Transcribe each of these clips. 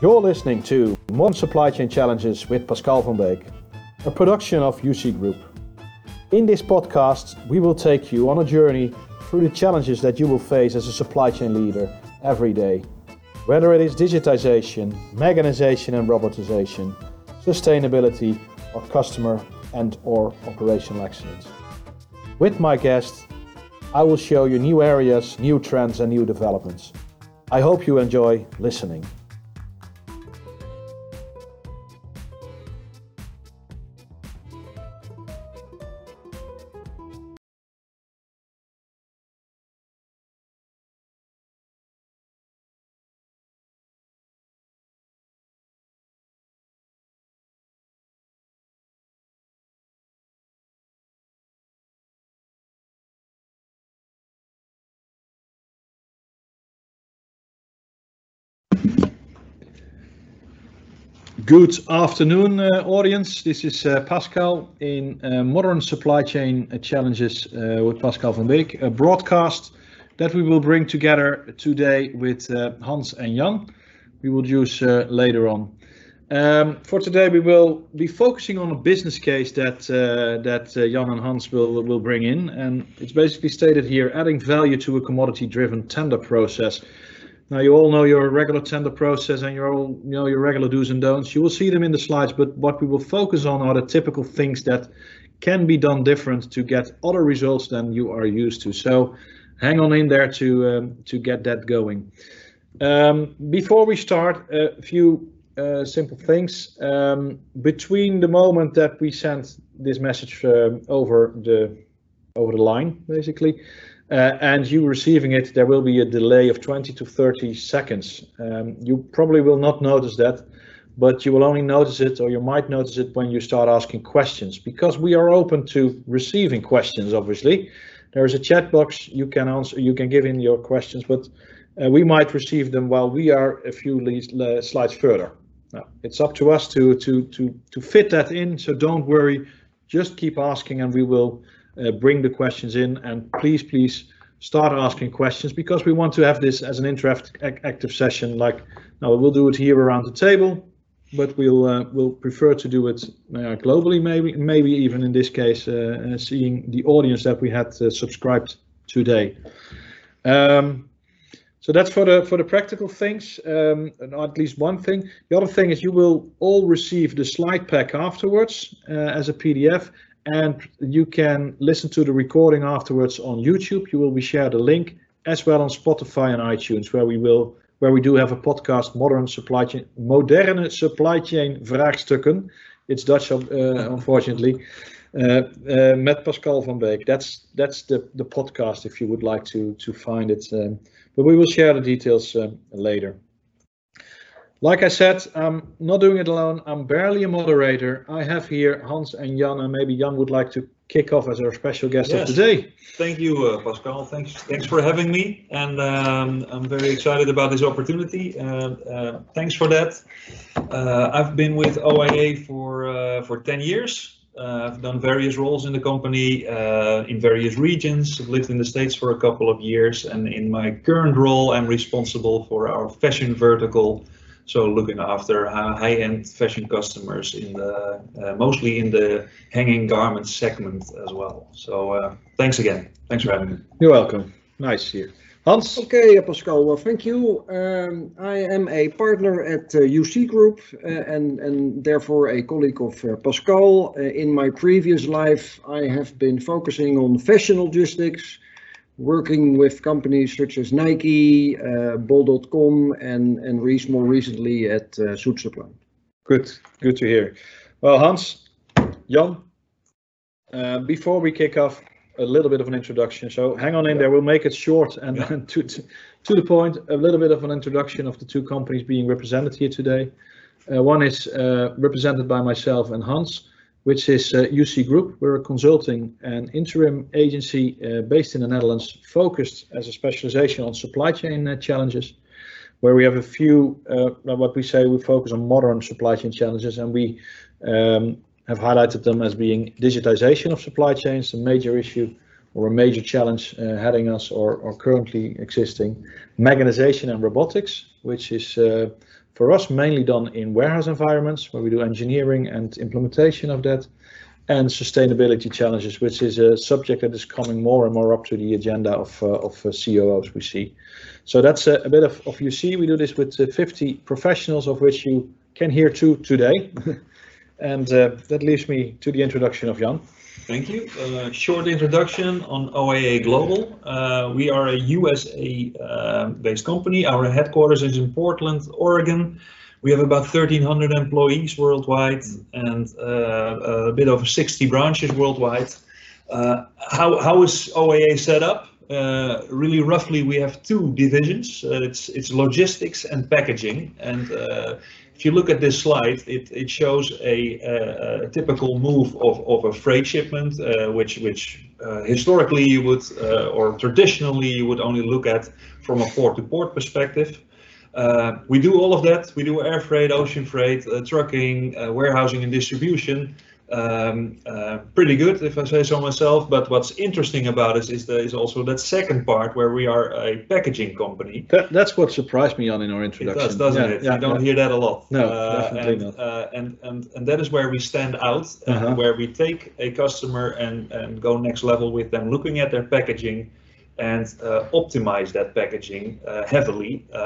You're listening to Modern Supply Chain Challenges with Pascal van Beek, a production of UC Group. In this podcast, we will take you on a journey through the challenges that you will face as a supply chain leader every day. Whether it is digitization, mechanization and robotization, sustainability, or customer and or operational excellence. With my guest, I will show you new areas, new trends and new developments. I hope you enjoy listening. Good afternoon, uh, audience. This is uh, Pascal in uh, Modern Supply Chain Challenges with Pascal van Beek, a broadcast that we will bring together today with Hans and Jan. We will use later on. Um, for today, we will be focusing on a business case that uh, that uh, Jan and Hans will will bring in, and it's basically stated here: adding value to a commodity-driven tender process. Now you all know your regular tender process and you all you know your regular do's and don'ts. You will see them in the slides, but what we will focus on are the typical things that can be done different to get other results than you are used to. So hang on in there to um, to get that going. Um, before we start, a few uh, simple things. Um, between the moment that we sent this message uh, over the over the line, basically, uh, and you receiving it, there will be a delay of 20 to 30 seconds. Um, you probably will not notice that, but you will only notice it or you might notice it when you start asking questions because we are open to receiving questions, obviously. There is a chat box you can answer, you can give in your questions, but uh, we might receive them while we are a few uh, slides further. Now, it's up to us to, to, to, to fit that in, so don't worry, just keep asking and we will uh, bring the questions in and please, please start asking questions because we want to have this as an interactive session. Like now, we'll do it here around the table, but we'll uh, we'll prefer to do it uh, globally, maybe maybe even in this case, uh, uh seeing the audience that we had uh, subscribed today. Um, so that's for the for the practical things. Um, at least one thing. The other thing is you will all receive the slide pack afterwards as a PDF, and you can listen to the recording afterwards on YouTube. You will be shared a link as well on Spotify and iTunes, where we will where we do have a podcast, modern supply chain, moderne supply chain vraagstukken. It's Dutch, uh, unfortunately. Uh, uh, met Pascal van Beek. That's that's the the podcast if you would like to to find it. Um, but we will share the details uh, later. Like I said, I'm not doing it alone. I'm barely a moderator. I have here Hans and Jan, and maybe Jan would like to kick off as our special guest yes. of the day. Thank you, uh, Pascal. Thanks, thanks for having me, and um, I'm very excited about this opportunity. Uh, uh, thanks for that. Uh, I've been with OIA for uh, for 10 years. Uh, I've done various roles in the company in various regions. I've lived in the States for a couple of years, and in my current role, I'm responsible for our fashion vertical so looking after high-end fashion customers in the uh, mostly in the hanging garment segment as well. So uh, thanks again. Thanks for having me. You're welcome. Nice to here. Hans? Okay, Pascal, well, thank you. Um, I am a partner at uh, UC Group uh, and, and therefore a colleague of uh, Pascal. Uh, in my previous life, I have been focusing on fashion logistics, working with companies such as Nike, uh, Bol.com, and and more recently at uh, Suitsupply. Good, good to hear. Well, Hans, Jan, uh, before we kick off, a little bit of an introduction. So hang on in there. We'll make it short and, yeah. to, to, to the point. A little bit of an introduction of the two companies being represented here today. Uh, one is uh, represented by myself and Hans which is uh, UC Group. We're a consulting and interim agency uh, based in the Netherlands, focused as a specialization on supply chain uh, challenges, where we have a few, uh, what we say, we focus on modern supply chain challenges, and we um, have highlighted them as being digitization of supply chains, a major issue or a major challenge uh, heading us or, or currently existing, mechanization and robotics, which is uh, for us mainly done in warehouse environments where we do engineering and implementation of that, and sustainability challenges, which is a subject that is coming more and more up to the agenda of, uh, of uh, COOs we see. So that's a, a bit of, of you see, We do this with uh, 50 professionals, of which you can hear two today. and uh, that leaves me to the introduction of Jan. Thank you. Uh, short introduction on OIA Global. Uh, we are a USA uh, based company. Our headquarters is in Portland, Oregon. We have about 1,300 employees worldwide and uh, a bit over 60 branches worldwide. Uh, how, how is OAA set up? Uh, really roughly, we have two divisions. it's, it's logistics and packaging. And if you look at this slide, it, it shows a, a, a typical move of, of a freight shipment, uh, which, which uh, historically you would, uh, or traditionally you would only look at from a port-to-port perspective. Uh, we do all of that. We do air freight, ocean freight, uh, trucking, uh, warehousing and distribution um, uh, pretty good, if I say so myself. But what's interesting about us is there is also that second part where we are a packaging company. That, that's what surprised me on in our introduction. It does, doesn't yeah, it? Yeah, you don't yeah. hear that a lot. No, uh, definitely and, not. Uh, and, and and that is where we stand out, and uh-huh. where we take a customer and and go next level with them, looking at their packaging and uh, optimize that packaging uh, heavily. Uh,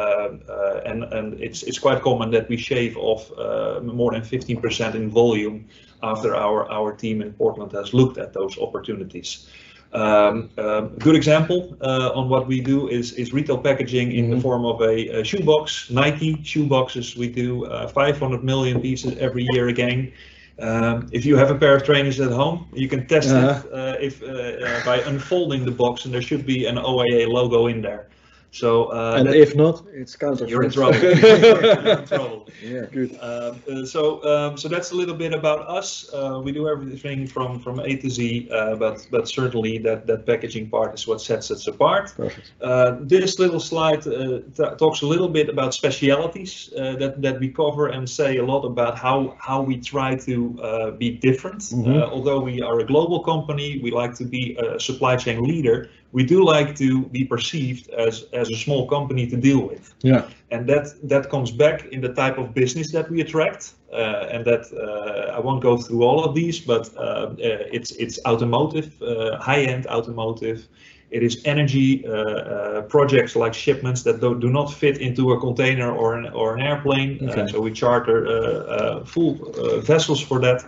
uh and and it's it's quite common that we shave off uh, more than 15% in volume after our, our team in Portland has looked at those opportunities. Um, um, good example uh, on what we do is, is retail packaging in mm-hmm. the form of a, a shoebox, Nike shoeboxes. We do uh, 500 million pieces every year again. Um, if you have a pair of trainers at home, you can test uh-huh. it uh, if uh, uh, by unfolding the box, and there should be an OIA logo in there. So uh, and if not, it's counterfeit. You're in trouble. you're in trouble. Yeah, good. Um, uh, so um, so that's a little bit about us. Uh, we do everything from from A to Z, uh, but but certainly that that packaging part is what sets us apart. Perfect. Uh, this little slide uh, talks a little bit about specialities that that we cover and say a lot about how how we try to be different. Mm-hmm. although we are a global company, we like to be a supply chain leader we do like to be perceived as as a small company to deal with. Yeah. And that that comes back in the type of business that we attract, uh, and that uh, I won't go through all of these, but uh, uh it's it's automotive, uh, high-end automotive. It is energy uh, projects like shipments that do, do not fit into a container or an or an airplane. Okay. so we charter full vessels for that,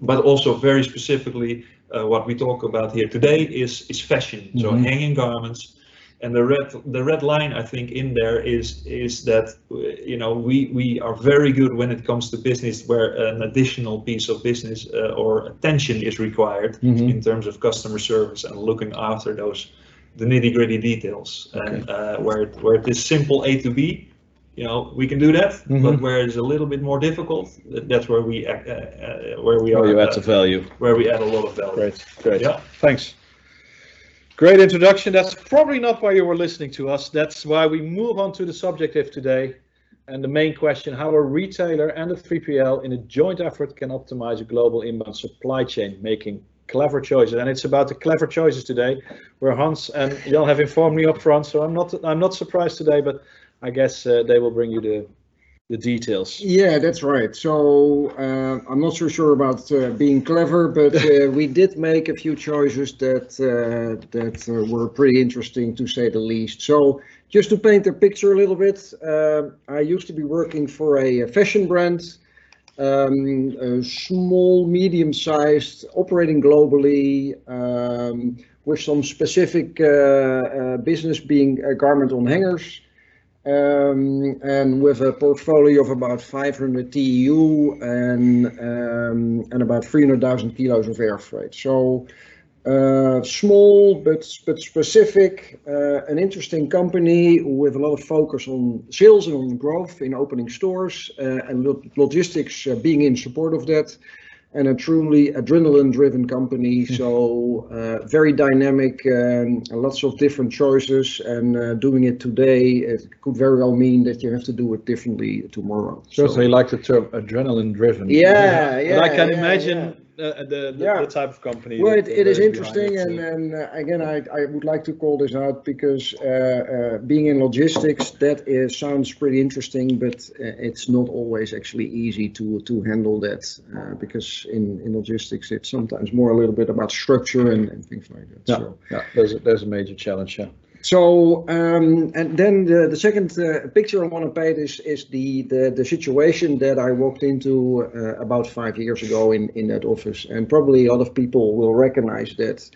but also very specifically uh, what we talk about here today is is fashion. Mm -hmm. So mm-hmm. hanging garments, and the red the red line I think in there is is that you know we we are very good when it comes to business where an additional piece of business uh, or attention is required mm -hmm. in terms of customer service and looking after those the nitty gritty details okay. and uh, where it, where it is simple A to B you know we can do that mm -hmm. but where it's a little bit more difficult that's where we uh, uh, where we where are you add the value. Where we add a lot of value. Great great. Yeah. Thanks. Great introduction. That's probably not why you were listening to us. That's why we move on to the subject of today and the main question how a retailer and a 3pl in a joint effort can optimize a global inbound supply chain making clever choices. And it's about the clever choices today where hans and jan have informed me up front so i'm not i'm not surprised today but I guess uh, they will bring you the the details. Yeah, that's right. So uh, I'm not so sure about uh, being clever, but uh, we did make a few choices that uh, that uh, were pretty interesting to say the least. So just to paint the picture a little bit, uh, I used to be working for a fashion brand, um, a small, medium-sized, operating globally. Um, with some specific business being garment on hangers, um, and with a portfolio of about 500 TEU and um, and about 300,000 kilos of air freight. So uh, small but but specific, uh, an interesting company with a lot of focus on sales and on growth in opening stores uh, and logistics uh, being in support of that and a truly adrenaline-driven company. So uh, very dynamic, um, lots of different choices, and uh, doing it today it could very well mean that you have to do it differently tomorrow. So, so you like the term adrenaline-driven. Yeah, yeah. But I can yeah, imagine yeah. Uh, the, the, Yeah. the type of company. Well, it, it is interesting, it, and, and uh, again, I, I would like to call this out because uh, uh, being in logistics, that is, sounds pretty interesting, but uh, it's not always actually easy to to handle that uh, because in, in logistics, it's sometimes more a little bit about structure and, and things like that. Yeah. So. yeah, there's a, there's a major challenge. Yeah. So, um, and then the, the second uh, picture I want to paint is, is the, the, the situation that I walked into uh, about five years ago in, in that office. And probably a lot of people will recognize that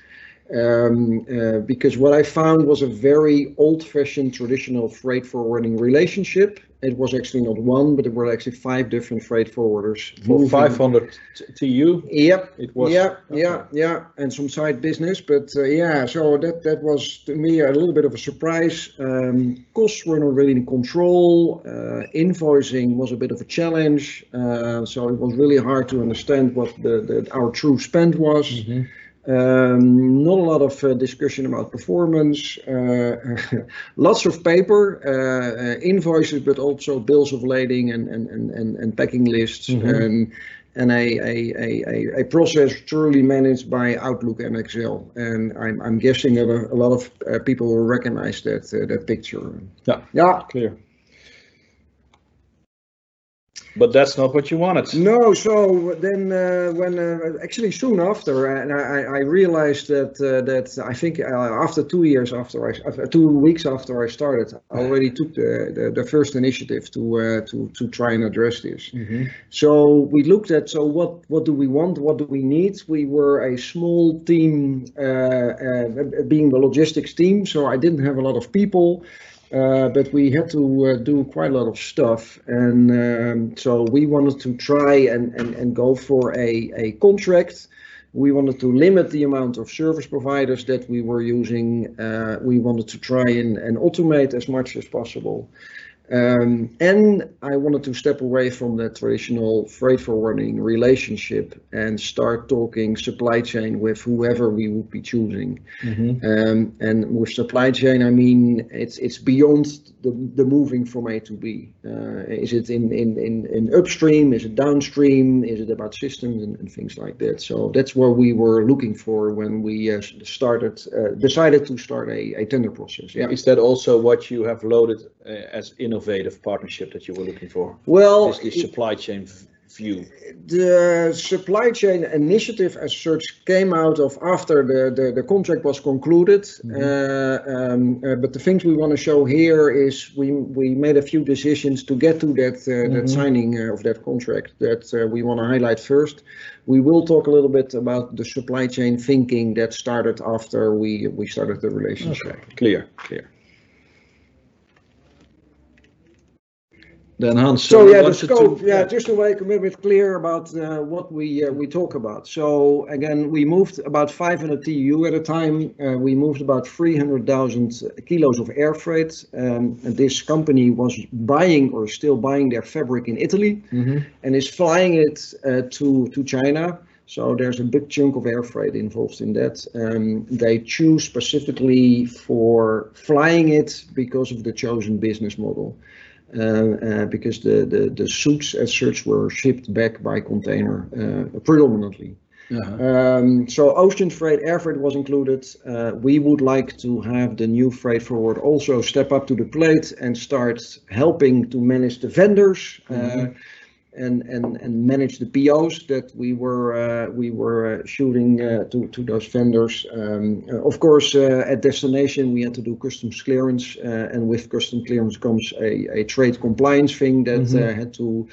um, uh, because what I found was a very old fashioned traditional freight forwarding relationship. It was actually not one, but there were actually five different freight forwarders. For moving- 500 TEU? Yep, it was. yeah, yeah, okay. yeah, and some side business, but uh, yeah, so that that was to me a little bit of a surprise. Um, costs were not really in control. Uh, invoicing was a bit of a challenge, uh, so it was really hard to understand what the, the our true spend was. Mhm. Um, not a lot of uh, discussion about performance. Uh, lots of paper, uh, uh, invoices, but also bills of lading and and and and, and packing lists. Mhm. And, and a, a, a, a, a process truly managed by Outlook and Excel. And I'm, I'm guessing that a, a lot of uh, people will recognize that uh, that picture. Yeah. Yeah. Clear. But that's not what you wanted. No, so then uh, when uh, actually soon after, and I, I realized that uh, that I think uh, after two years after I, after two weeks after I started, I already took the, the, the first initiative to uh, to to try and address this. Mhm. So we looked at so what what do we want, what do we need? We were a small team, uh, uh, being the logistics team, so I didn't have a lot of people. Uh, but we had to uh, do quite a lot of stuff, and um, so we wanted to try and, and, and go for a, a contract. We wanted to limit the amount of service providers that we were using. Uh, we wanted to try and, and automate as much as possible. Um, and I wanted to step away from the traditional freight forwarding relationship and start talking supply chain with whoever we would be choosing. Mhm. Um, and with supply chain, I mean it's it's beyond the, the moving from A to B. Uh, is it in, in, in, in upstream? Is it downstream? Is it about systems and, and things like that? So that's what we were looking for when we uh, started, uh, decided to start a, a tender process. Yeah. Is that also what you have loaded uh, as innovative partnership that you were looking for? Well, the supply chain view? the supply chain initiative as such came out of after the, the, the contract was concluded. Uh, um, uh, but the things we want to show here is we, we made a few decisions to get to that, uh, that Mhm. signing uh, of that contract that uh, we want to highlight first. We will talk a little bit about the supply chain thinking that started after we, we started the relationship. Clear, clear. Then Hans. So uh, yeah, the wanted to- scope, yeah, just to make a little bit clear about uh, what we uh, we talk about. So again, we moved about 500 TEU at a time. Uh, we moved about 300,000 kilos of air freight. Um, and this company was buying or still buying their fabric in Italy Mhm. and is flying it uh, to to China. So there's a big chunk of air freight involved in that. Um, they choose specifically for flying it because of the chosen business model. Uh, uh, because the, the, the suits as such were shipped back by container uh, predominantly. Uh-huh. Um, so ocean freight, air freight was included. Uh, we would like to have the new freight forward also step up to the plate and start helping to manage the vendors uh, Mhm. And, and and manage the POs that we were uh, we were uh, shooting uh, to to those vendors. Um, uh, of course, uh, at destination we had to do customs clearance, uh, and with customs clearance comes a, a trade compliance thing that Mhm. uh, had to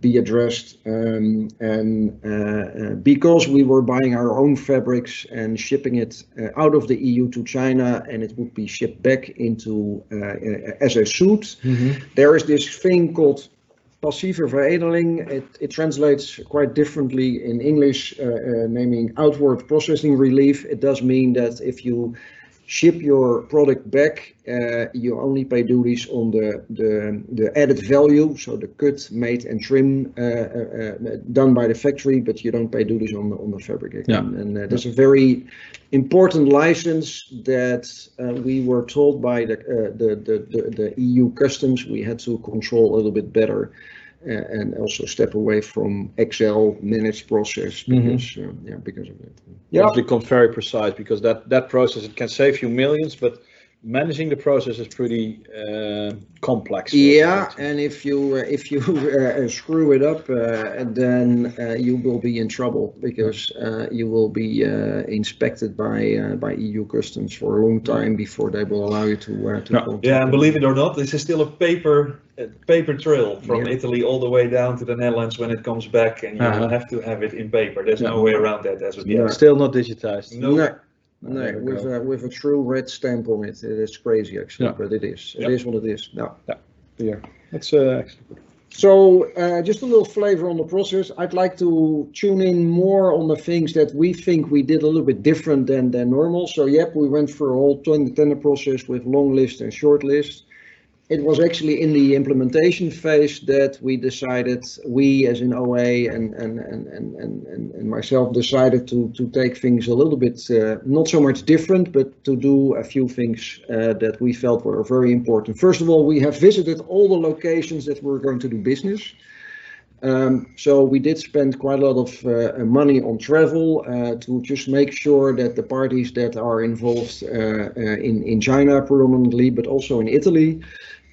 be addressed. Um, and uh, uh, because we were buying our own fabrics and shipping it uh, out of the EU to China, and it would be shipped back into uh, uh, as a suit, Mhm. there is this thing called passieve veredeling. It, it translates quite differently in English, uh, uh, naming outward processing relief. It does mean that if you ship your product back, uh, you only pay duties on the, the, the added value, so the cut, made and trim uh, uh, uh, done by the factory, but you don't pay duties on the, on the fabric again. And uh, that's a very important license that uh, we were told by the, uh, the, the, the, the EU customs we had to control a little bit better. A- and also step away from Excel managed process Mhm. because, uh, yeah, because of that. You have to become very precise because that, that process, it can save you millions, but managing the process is pretty uh, complex. Yeah, and if you uh, if you uh, screw it up, uh, then uh, you will be in trouble because uh, you will be uh, inspected by uh, by EU customs for a long time before they will allow you to uh, to. Yeah. Yeah, and believe it or not, this is still a paper a paper trail from Yeah. Italy all the way down to the Netherlands when it comes back, and you Uh-huh. have to have it in paper. There's Yeah. no way around that as of Yeah. yet. Still not digitized. No. No, There no, with a, with a true red stamp on it. It is crazy actually, Yeah. but it is. It is what it is. Yeah. Yeah, that's uh, excellent. So uh, just a little flavor on the process. I'd like to tune in more on the things that we think we did a little bit different than, than normal. So yep, we went through a whole ten- tender process with long list and short list. It was actually in the implementation phase that we decided, we as in OA and, and, and, and, and, and myself decided to, to take things a little bit, uh, not so much different, but to do a few things uh, that we felt were very important. First of all, we have visited all the locations that we're going to do business. Um, so we did spend quite a lot of uh, money on travel uh, to just make sure that the parties that are involved uh, uh, in in China predominantly, but also in Italy,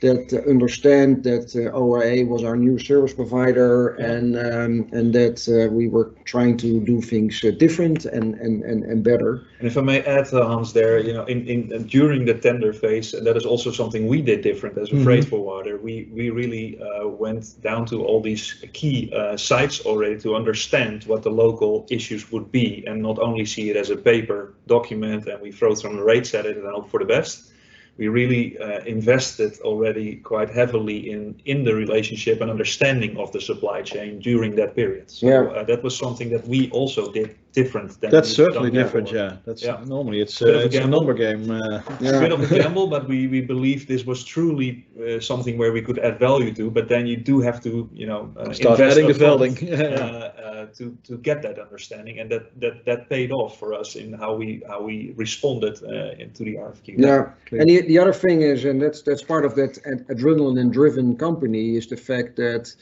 that understand that uh, OIA was our new service provider and um, and that uh, we were trying to do things uh, different and, and, and, and better. And if I may add, uh, Hans, there, you know, in, in during the tender phase, and that is also something we did different as a Mhm. freight forwarder. We we really uh, went down to all these key uh, sites already to understand what the local issues would be, and not only see it as a paper document and we throw some rates at it and hope for the best. We really uh, invested already quite heavily in in the relationship and understanding of the supply chain during that period. So Yeah. uh, that was something that we also did different than That's certainly different, before. yeah. That's Yeah. normally it's, Bit uh, a it's a number game. Uh, It's a bit of a gamble, but we, we believe this was truly uh, something where we could add value to. But then you do have to, you know, uh, Start adding the upfront, building. uh, uh, to to get that understanding, and that that that paid off for us in how we how we responded uh, into the RFQ. Yeah, Clear. and the, the other thing is, and that's that's part of that adrenaline-driven company is the fact that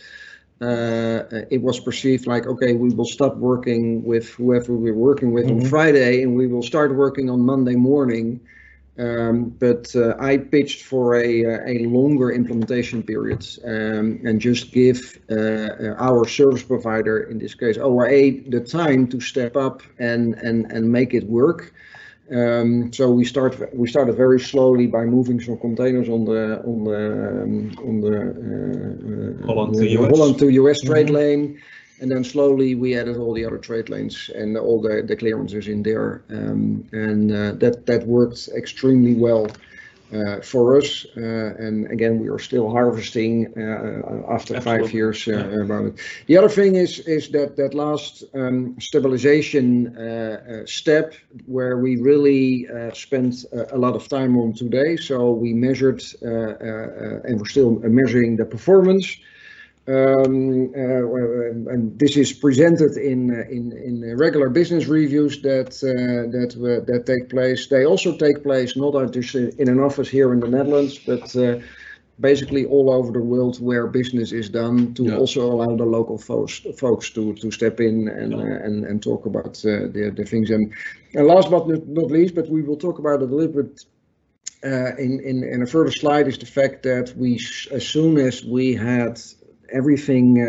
uh, it was perceived like, okay, we will stop working with whoever we're working with on Mhm. Friday, and we will start working on Monday morning. Um, but uh, I pitched for a uh, a longer implementation period um, and just give uh, uh, our service provider, in this case ORA, the time to step up and and and make it work. Um, so we start we started very slowly by moving some containers on the on the um, on the uh, uh, Holland to the US. Holland to US trade Mhm. lane, and then slowly we added all the other trade lanes and all the the clearances in there, um, and uh, that that worked extremely well. Uh, for us, uh, and again, we are still harvesting uh, after five years uh, Yeah. about it. The other thing is is that that last um, stabilization uh, uh, step where we really uh, spent a, a lot of time on today. So we measured uh, uh, uh, and we're still measuring the performance. Um, uh, and this is presented in uh, in in regular business reviews that uh, that uh, that take place. They also take place not just in an office here in the Netherlands, but uh, basically all over the world where business is done to Yeah. also allow the local folks folks to to step in and Yeah. uh, and and talk about uh, the the things. And, and last but not- least, but we will talk about it a little bit uh, in, in, in a further slide is the fact that we, s- as soon as we had everything uh,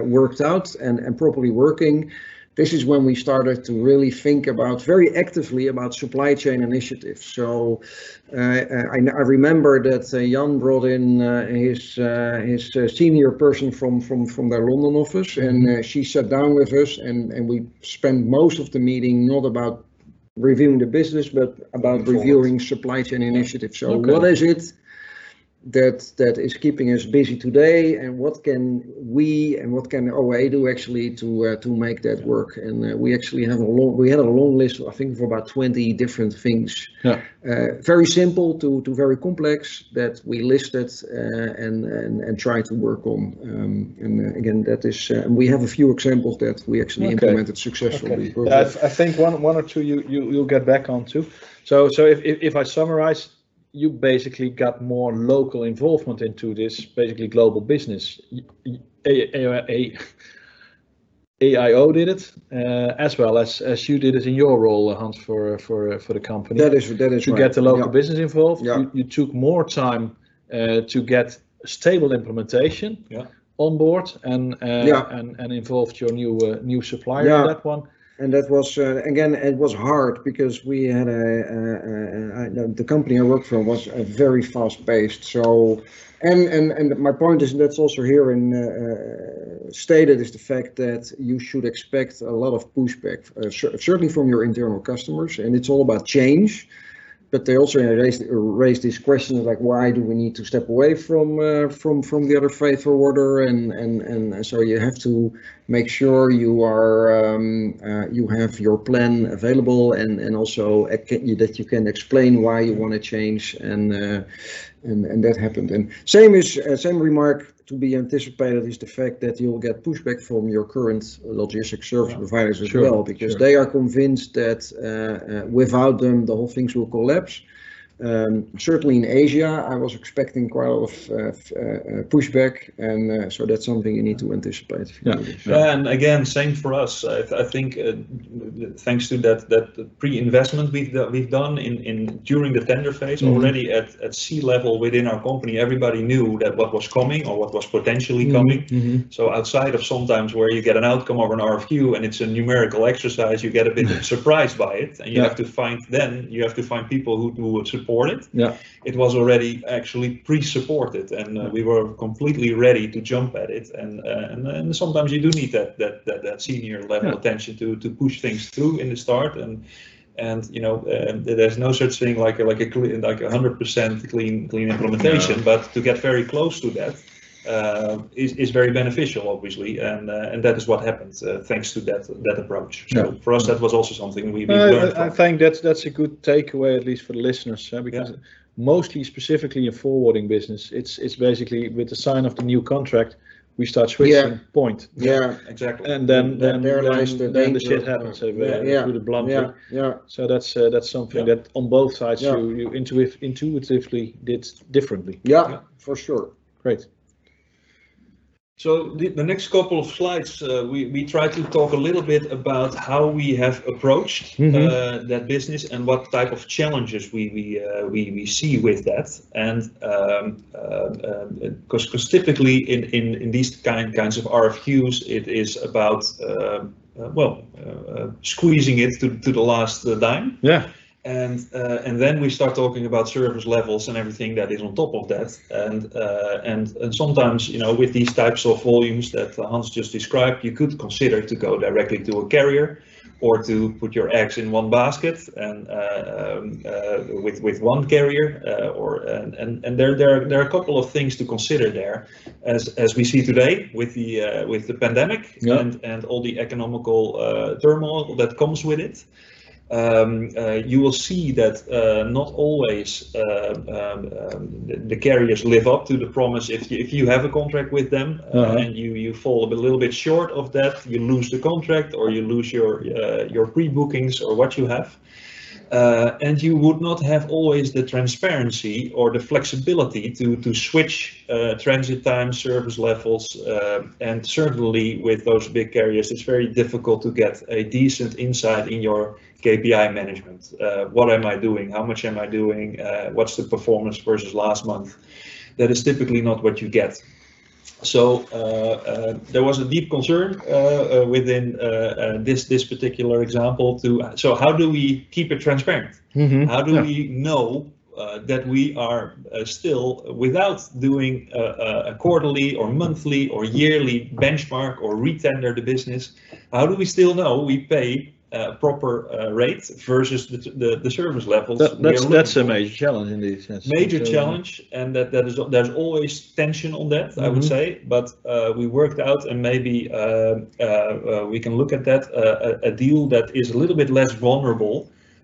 uh, worked out and, and properly working, this is when we started to really think about very actively about supply chain initiatives. So uh, I, I remember that uh, Jan brought in uh, his uh, his uh, senior person from from from their London office, and uh, she sat down with us, and and we spent most of the meeting not about reviewing the business, but about reviewing supply chain initiatives. So Okay. what is it that that is keeping us busy today, and what can we and what can OA do actually to uh, to make that work? And uh, we actually have a long we had a long list, I think, of about 20 different things. Yeah. Uh, very simple to to very complex that we listed uh, and, and and try to work on. Um, and uh, again, that is uh, and we have a few examples that we actually Okay. implemented successfully. Okay. Yeah, I I think one one or two you you you'll get back on to. So so if if, if I summarize, you basically got more local involvement into this basically global business. AIO did it, uh, as well as as you did it in your role, uh, Hans, for for for the company. That is that is to right. get the local Yeah. business involved. Yeah. You, you took more time uh, to get stable implementation Yeah. on board and uh, Yeah. and and involved your new uh, new supplier Yeah. in that one. And that was uh, again, it was hard because we had a, a, a, a the company I worked for was uh, very fast paced. So, and and and my point is that's also here in uh, uh, stated is the fact that you should expect a lot of pushback, uh, certainly from your internal customers, and it's all about change. But they also raised raised these questions like why do we need to step away from uh, from from the other freight forwarder and and and so you have to make sure you are um, uh, you have your plan available and and also that you can explain why you want to change and uh, and and that happened and same is uh, same remark to be anticipated is the fact that you'll get pushback from your current logistics service providers as Sure, well because sure. they are convinced that uh, uh, without them the whole things will collapse. Um, certainly in Asia, I was expecting quite a lot of uh, uh, uh, pushback, and uh, so that's something you need to anticipate. Yeah. Yeah, and again, same for us. I, th- I think uh, thanks to that that pre-investment we've do- we've done in, in during the tender phase Mhm. already at, at C-level within our company, everybody knew that what was coming or what was potentially coming. Mhm. So outside of sometimes where you get an outcome of an RFQ and it's a numerical exercise, you get a bit surprised by it, and you Yeah. have to find then you have to find people who, who would support it. Yeah. It was already actually pre-supported, and uh, we were completely ready to jump at it. And uh, and, and sometimes you do need that that that, that senior level Yeah. attention to to push things through in the start and. And you know, uh, there's no such thing like a, like a clean, like a hundred percent clean clean implementation. But to get very close to that, uh, is, is very beneficial, obviously, and uh, and that is what happened uh, thanks to that that approach. So Yeah. for us, that was also something we, we I, learned I- I think that's that's a good takeaway at least for the listeners, uh, because mostly specifically in forwarding business, it's it's basically with the sign of the new contract, we start switching point, Yeah, Exactly. and then There- then there then, the then the shit happens. Yeah, yeah, put it bluntly. yeah, yeah. So that's uh, that's something Yeah. that on both sides Yeah. you you intuit- intuitively did differently. Yeah, Yeah. for sure. Great. So the, the next couple of slides, uh, we, we try to talk a little bit about how we have approached Mhm. uh, that business and what type of challenges we we, uh, we, we see with that. And because because typically in, in, in these kind kinds of RFQs, it is about um, uh, well uh, uh, squeezing it to, to the last uh, dime. Yeah. And uh, and then we start talking about service levels and everything that is on top of that. And uh, and and sometimes you know with these types of volumes that Hans just described, you could consider to go directly to a carrier, or to put your eggs in one basket and uh, um, uh, with with one carrier. Uh, or and and, and there there are, there are a couple of things to consider there, as as we see today with the uh, with the pandemic Yeah. and and all the economical uh, turmoil that comes with it um, uh, you will see that uh, not always uh, um, um, the, carriers live up to the promise. If you, if you have a contract with them uh, Uh-huh. and you, you fall a little bit short of that, you lose the contract or you lose your uh, your pre-bookings or what you have. Uh, and you would not have always the transparency or the flexibility to, to switch uh, transit time, service levels, uh, and certainly with those big carriers, it's very difficult to get a decent insight in your KPI management. Uh, what am I doing? How much am I doing? Uh, what's the performance versus last month? That is typically not what you get. So uh, uh, there was a deep concern uh, uh, within uh, uh, this this particular example. To so how do we keep it transparent? Mhm. How do Yeah. we know uh, that we are uh, still, without doing a- a quarterly or monthly or yearly benchmark or retender the business, how do we still know we pay a proper uh, rate versus the, the, the service levels? That, that's are that's a looking for? major challenge indeed. Yes. major So, challenge and that, that is there's always tension on that i would Mhm. say but uh, we worked out and maybe uh, uh, uh, we can look at that uh, a, a deal that is a little bit less vulnerable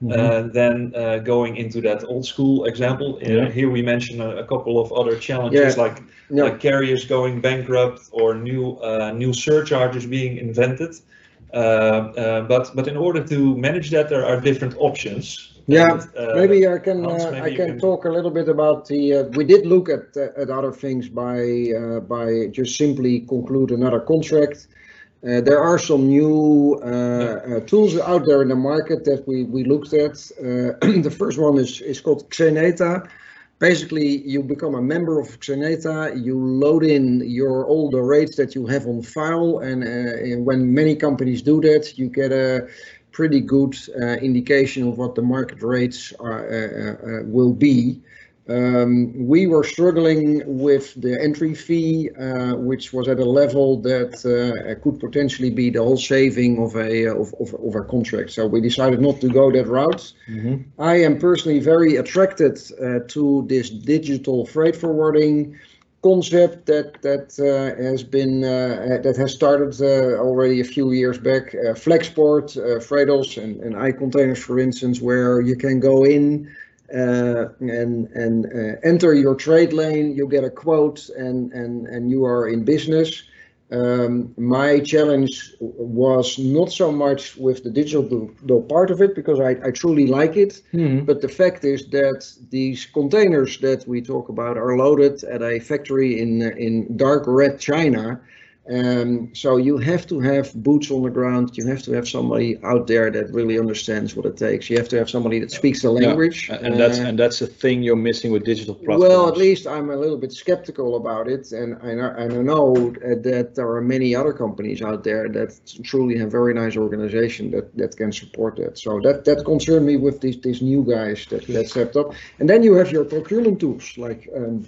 mhm. uh, than uh, going into that old school example Uh, Yeah. here we mention a, a couple of other challenges Yeah. like Yeah. like carriers going bankrupt or new uh, new surcharges being invented uh, uh, but but in order to manage that there are different options Yeah, And, uh, Maybe I can, Hans, uh, maybe I can can- talk a little bit about the, uh, we did look at, uh, at other things by, uh, by just simply conclude another contract. Uh, There are some new uh, uh, tools out there in the market that we, we looked at. Uh, The first one is, is called Xeneta. Basically, you become a member of Xeneta, you load in your, all the rates that you have on file, and uh, and when many companies do that, you get a pretty good uh, indication of what the market rates are, uh, uh, uh, will be. Um, we were struggling with the entry fee, uh, which was at a level that uh, could potentially be the whole saving of a of, of, of a contract. So we decided not to go that route. Mhm. I am personally very attracted uh, to this digital freight forwarding concept that that uh, has been uh, that has started uh, already a few years back. Uh, Flexport, uh, Freightos, and, and iContainers, for instance, where you can go in uh, and and uh, enter your trade lane. You get a quote, and and and you are in business. Um, my challenge was not so much with the digital part of it because I, I truly like it. Mhm. But the fact is that these containers that we talk about are loaded at a factory in in dark red China. Um, so you have to have boots on the ground. You have to have somebody out there that really understands what it takes. You have to have somebody that speaks the language. And that's Uh, and that's a thing you're missing with digital platforms. well, at least I'm a little bit skeptical about it, and I know, I know that there are many other companies out there that truly have very nice organization that, that can support that. So that that concerned me with these these new guys that that stepped up. And then you have your procurement tools like um,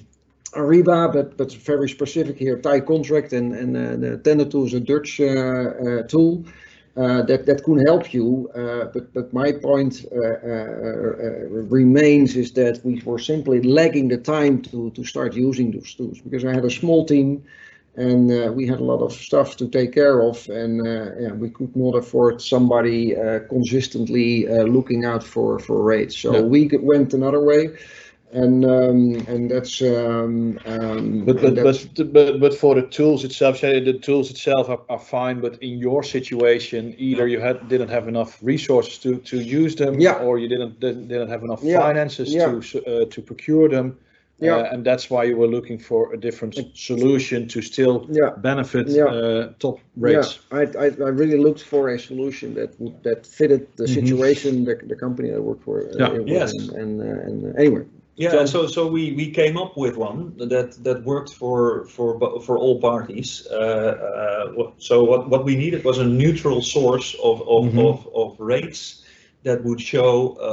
Ariba, but but very specific here, Thai contract and and uh, the tender tool is a Dutch uh, uh, tool. Uh, that that could help you, uh, but but my point uh, uh, uh, remains is that we were simply lagging the time to to start using those tools because I had a small team, and uh, we had a lot of stuff to take care of, and uh, yeah, we could not afford somebody uh, consistently uh, looking out for for rates. So Yeah. we went another way, and um, and that's um, um, But but that's- but but but for the tools itself, the tools itself are, are fine. But in your situation, either you had didn't have enough resources to to use them, Yeah. or you didn't didn't, didn't have enough Yeah. finances Yeah. to uh, to procure them. Yeah. Uh, and that's why you were looking for a different solution to still yeah. benefit Yeah. uh, top rates. Yeah, I, I, I really looked for a solution that would, that fitted the Mhm. situation, the, the company I worked for. uh, Yeah. Yes. And, and, uh, and uh, anyway, Yeah, So- so so we we came up with one that that worked for for for all parties. Uh, uh, so what what we needed was a neutral source of of Mhm. of, of rates that would show uh,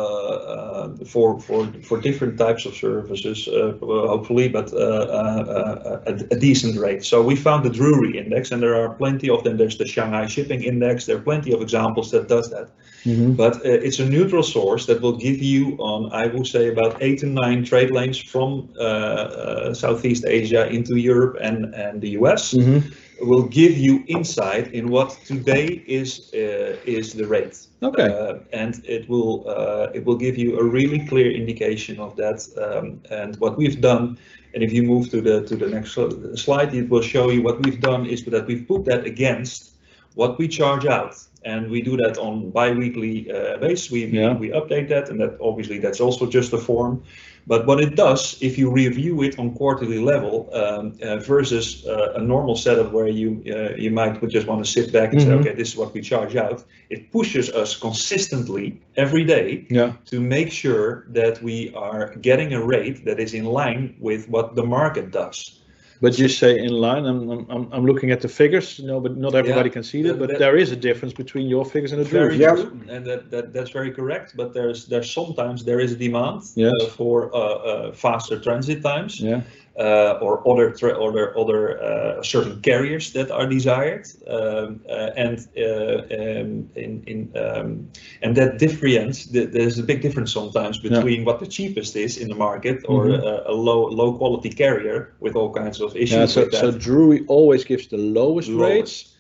uh, for for for different types of services, uh, hopefully, but uh, uh, uh, a, a decent rate. So we found the Drewry Index, and there are plenty of them. There's the Shanghai Shipping Index. There are plenty of examples that does that. Mhm. But uh, it's a neutral source that will give you on, I would say, about eight to nine trade lanes from uh, uh, Southeast Asia into Europe and, and the US. Mhm. Will give you insight in what today is uh, is the rate. Okay. Uh, and it will uh, it will give you a really clear indication of that. Um, and what we've done, and if you move to the to the next sl- slide, it will show you what we've done is that we've put that against what we charge out. And we do that on bi-weekly uh, basis. We, we- Yeah. we update that, and that obviously that's also just a form. But what it does, if you review it on quarterly level um, uh, versus uh, a normal setup where you uh, you might just want to sit back and say, Mhm. okay, this is what we charge out. It pushes us consistently every day Yeah. to make sure that we are getting a rate that is in line with what the market does. But you say in line. I'm, I'm- I'm, looking at the figures. No, but not everybody can see that. that- But that- there is a difference between your figures and the Drew's. Yeah. and that, that that's very correct. But there's there's sometimes there is a demand Yes. uh, for uh, uh, faster transit times Yeah. Uh, or other other other uh, certain carriers that are desired, um, uh, and uh, um, in in um, and that difference th- there's a big difference sometimes between what the cheapest is in the market or Mhm. a, a low low quality carrier with all kinds of issues Yeah, so, that. so Drewry always gives the lowest Lowest. rates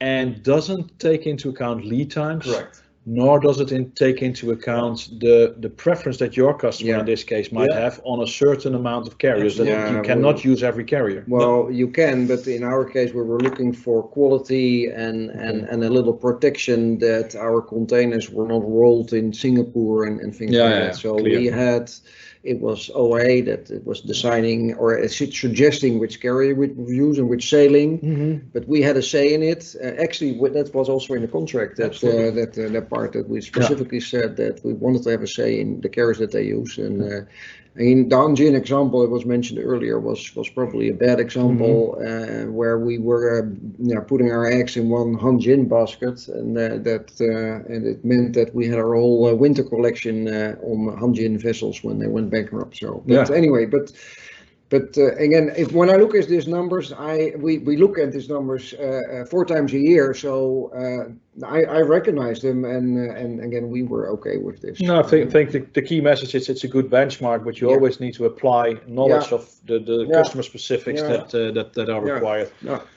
and doesn't take into account lead times. Correct. Nor does it in, take into account the the preference that your customer Yeah. in this case might Yeah. have on a certain amount of carriers. That Yeah, you we- cannot use every carrier. Well, you can, but in our case, we were looking for quality and, and, mm-hmm. and a little protection that our containers were not rolled in Singapore and, and things Yeah, like yeah, that. So clear. we had, it was OA that it was designing or uh, suggesting which carrier we would use and which sailing, Mm-hmm. but we had a say in it. Uh, actually, that was also in the contract, that, uh, that, uh, that part that we specifically said that we wanted to have a say in the carriers that they use. And uh, in the Hanjin example that was mentioned earlier was, was probably a bad example uh, where we were uh, yeah, putting our eggs in one Hanjin basket and uh, that uh, and it meant that we had our whole uh, winter collection uh, on Hanjin vessels when they went bankrupt. So, but Yeah. anyway, but but uh, again, if when I look at these numbers, I we, we look at these numbers uh, uh, four times a year, so uh, I, I recognize them, and uh, and again, we were okay with this. No, I think, think the, the key message is it's a good benchmark, but you Yeah. always need to apply knowledge Yeah. of the, the Yeah. customer specifics Yeah. that, uh, that that are Yeah. required.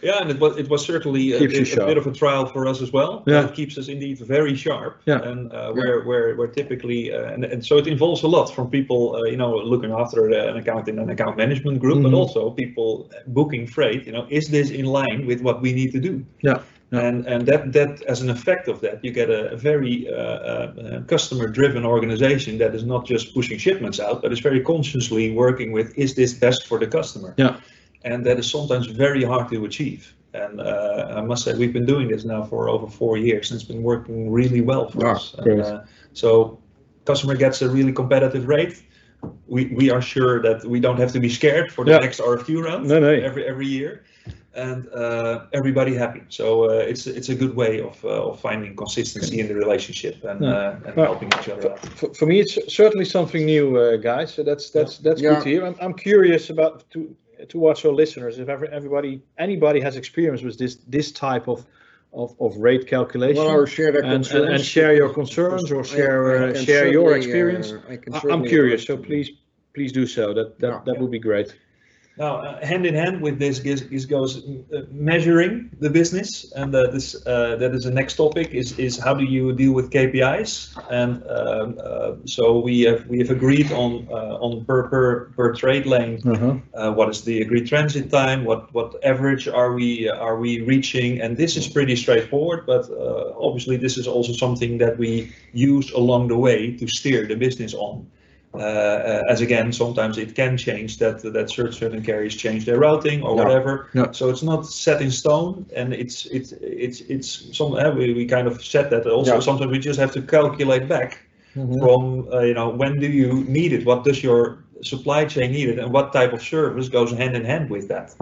Yeah, and it was it was certainly a, Keeps you bit, a bit of a trial for us as well. Yeah. It keeps us indeed very sharp. Yeah. And uh, where where where typically uh, and, and so it involves a lot from people uh, you know looking after uh, an account in an account management group, Mhm. but also people booking freight. You know, is this in line with what we need to do? Yeah. Yeah. And and that that as an effect of that, you get a, a very uh, uh, customer-driven organization that is not just pushing shipments out, but is very consciously working with is this best for the customer? Yeah. And that is sometimes very hard to achieve. And uh, I must say, we've been doing this now for over four years, and it's been working really well for Ah, us. And, uh, so, customer gets a really competitive rate. We we are sure that we don't have to be scared for the Yeah. next RFQ round No, no. every every year, and uh, everybody happy. So uh, it's it's a good way of uh, of finding consistency in the relationship and Yeah. uh, and Well, helping each other out. For, for me, it's certainly something new, uh, guys. So that's that's that's Yeah. good to hear. I'm, I'm curious about to towards our listeners if ever, everybody anybody has experience with this this type of of, of rate calculation. Well, or share their and, and, concerns. and share your concerns or share uh, share your experience. uh, I can I- I'm curious, so please please do so. That that, Yeah. that would be great. Now, uh, hand in hand with this is, is goes uh, measuring the business, and uh, this uh, that is the next topic. Is is how do you deal with KPIs? And um, uh, so we have we have agreed on uh, on per per per trade lane. Uh-huh. Uh, what is the agreed transit time? What what average are we are we reaching? And this is pretty straightforward, but uh, obviously this is also something that we use along the way to steer the business on. Uh, uh, as again, sometimes it can change that that certain certain carriers change their routing or Yeah. whatever. Yeah. So it's not set in stone, and it's it's it's it's some uh, we, we kind of said that also. Yeah. Sometimes we just have to calculate back Mhm. from uh, you know when do you need it what does your supply chain need it and what type of service goes hand in hand with that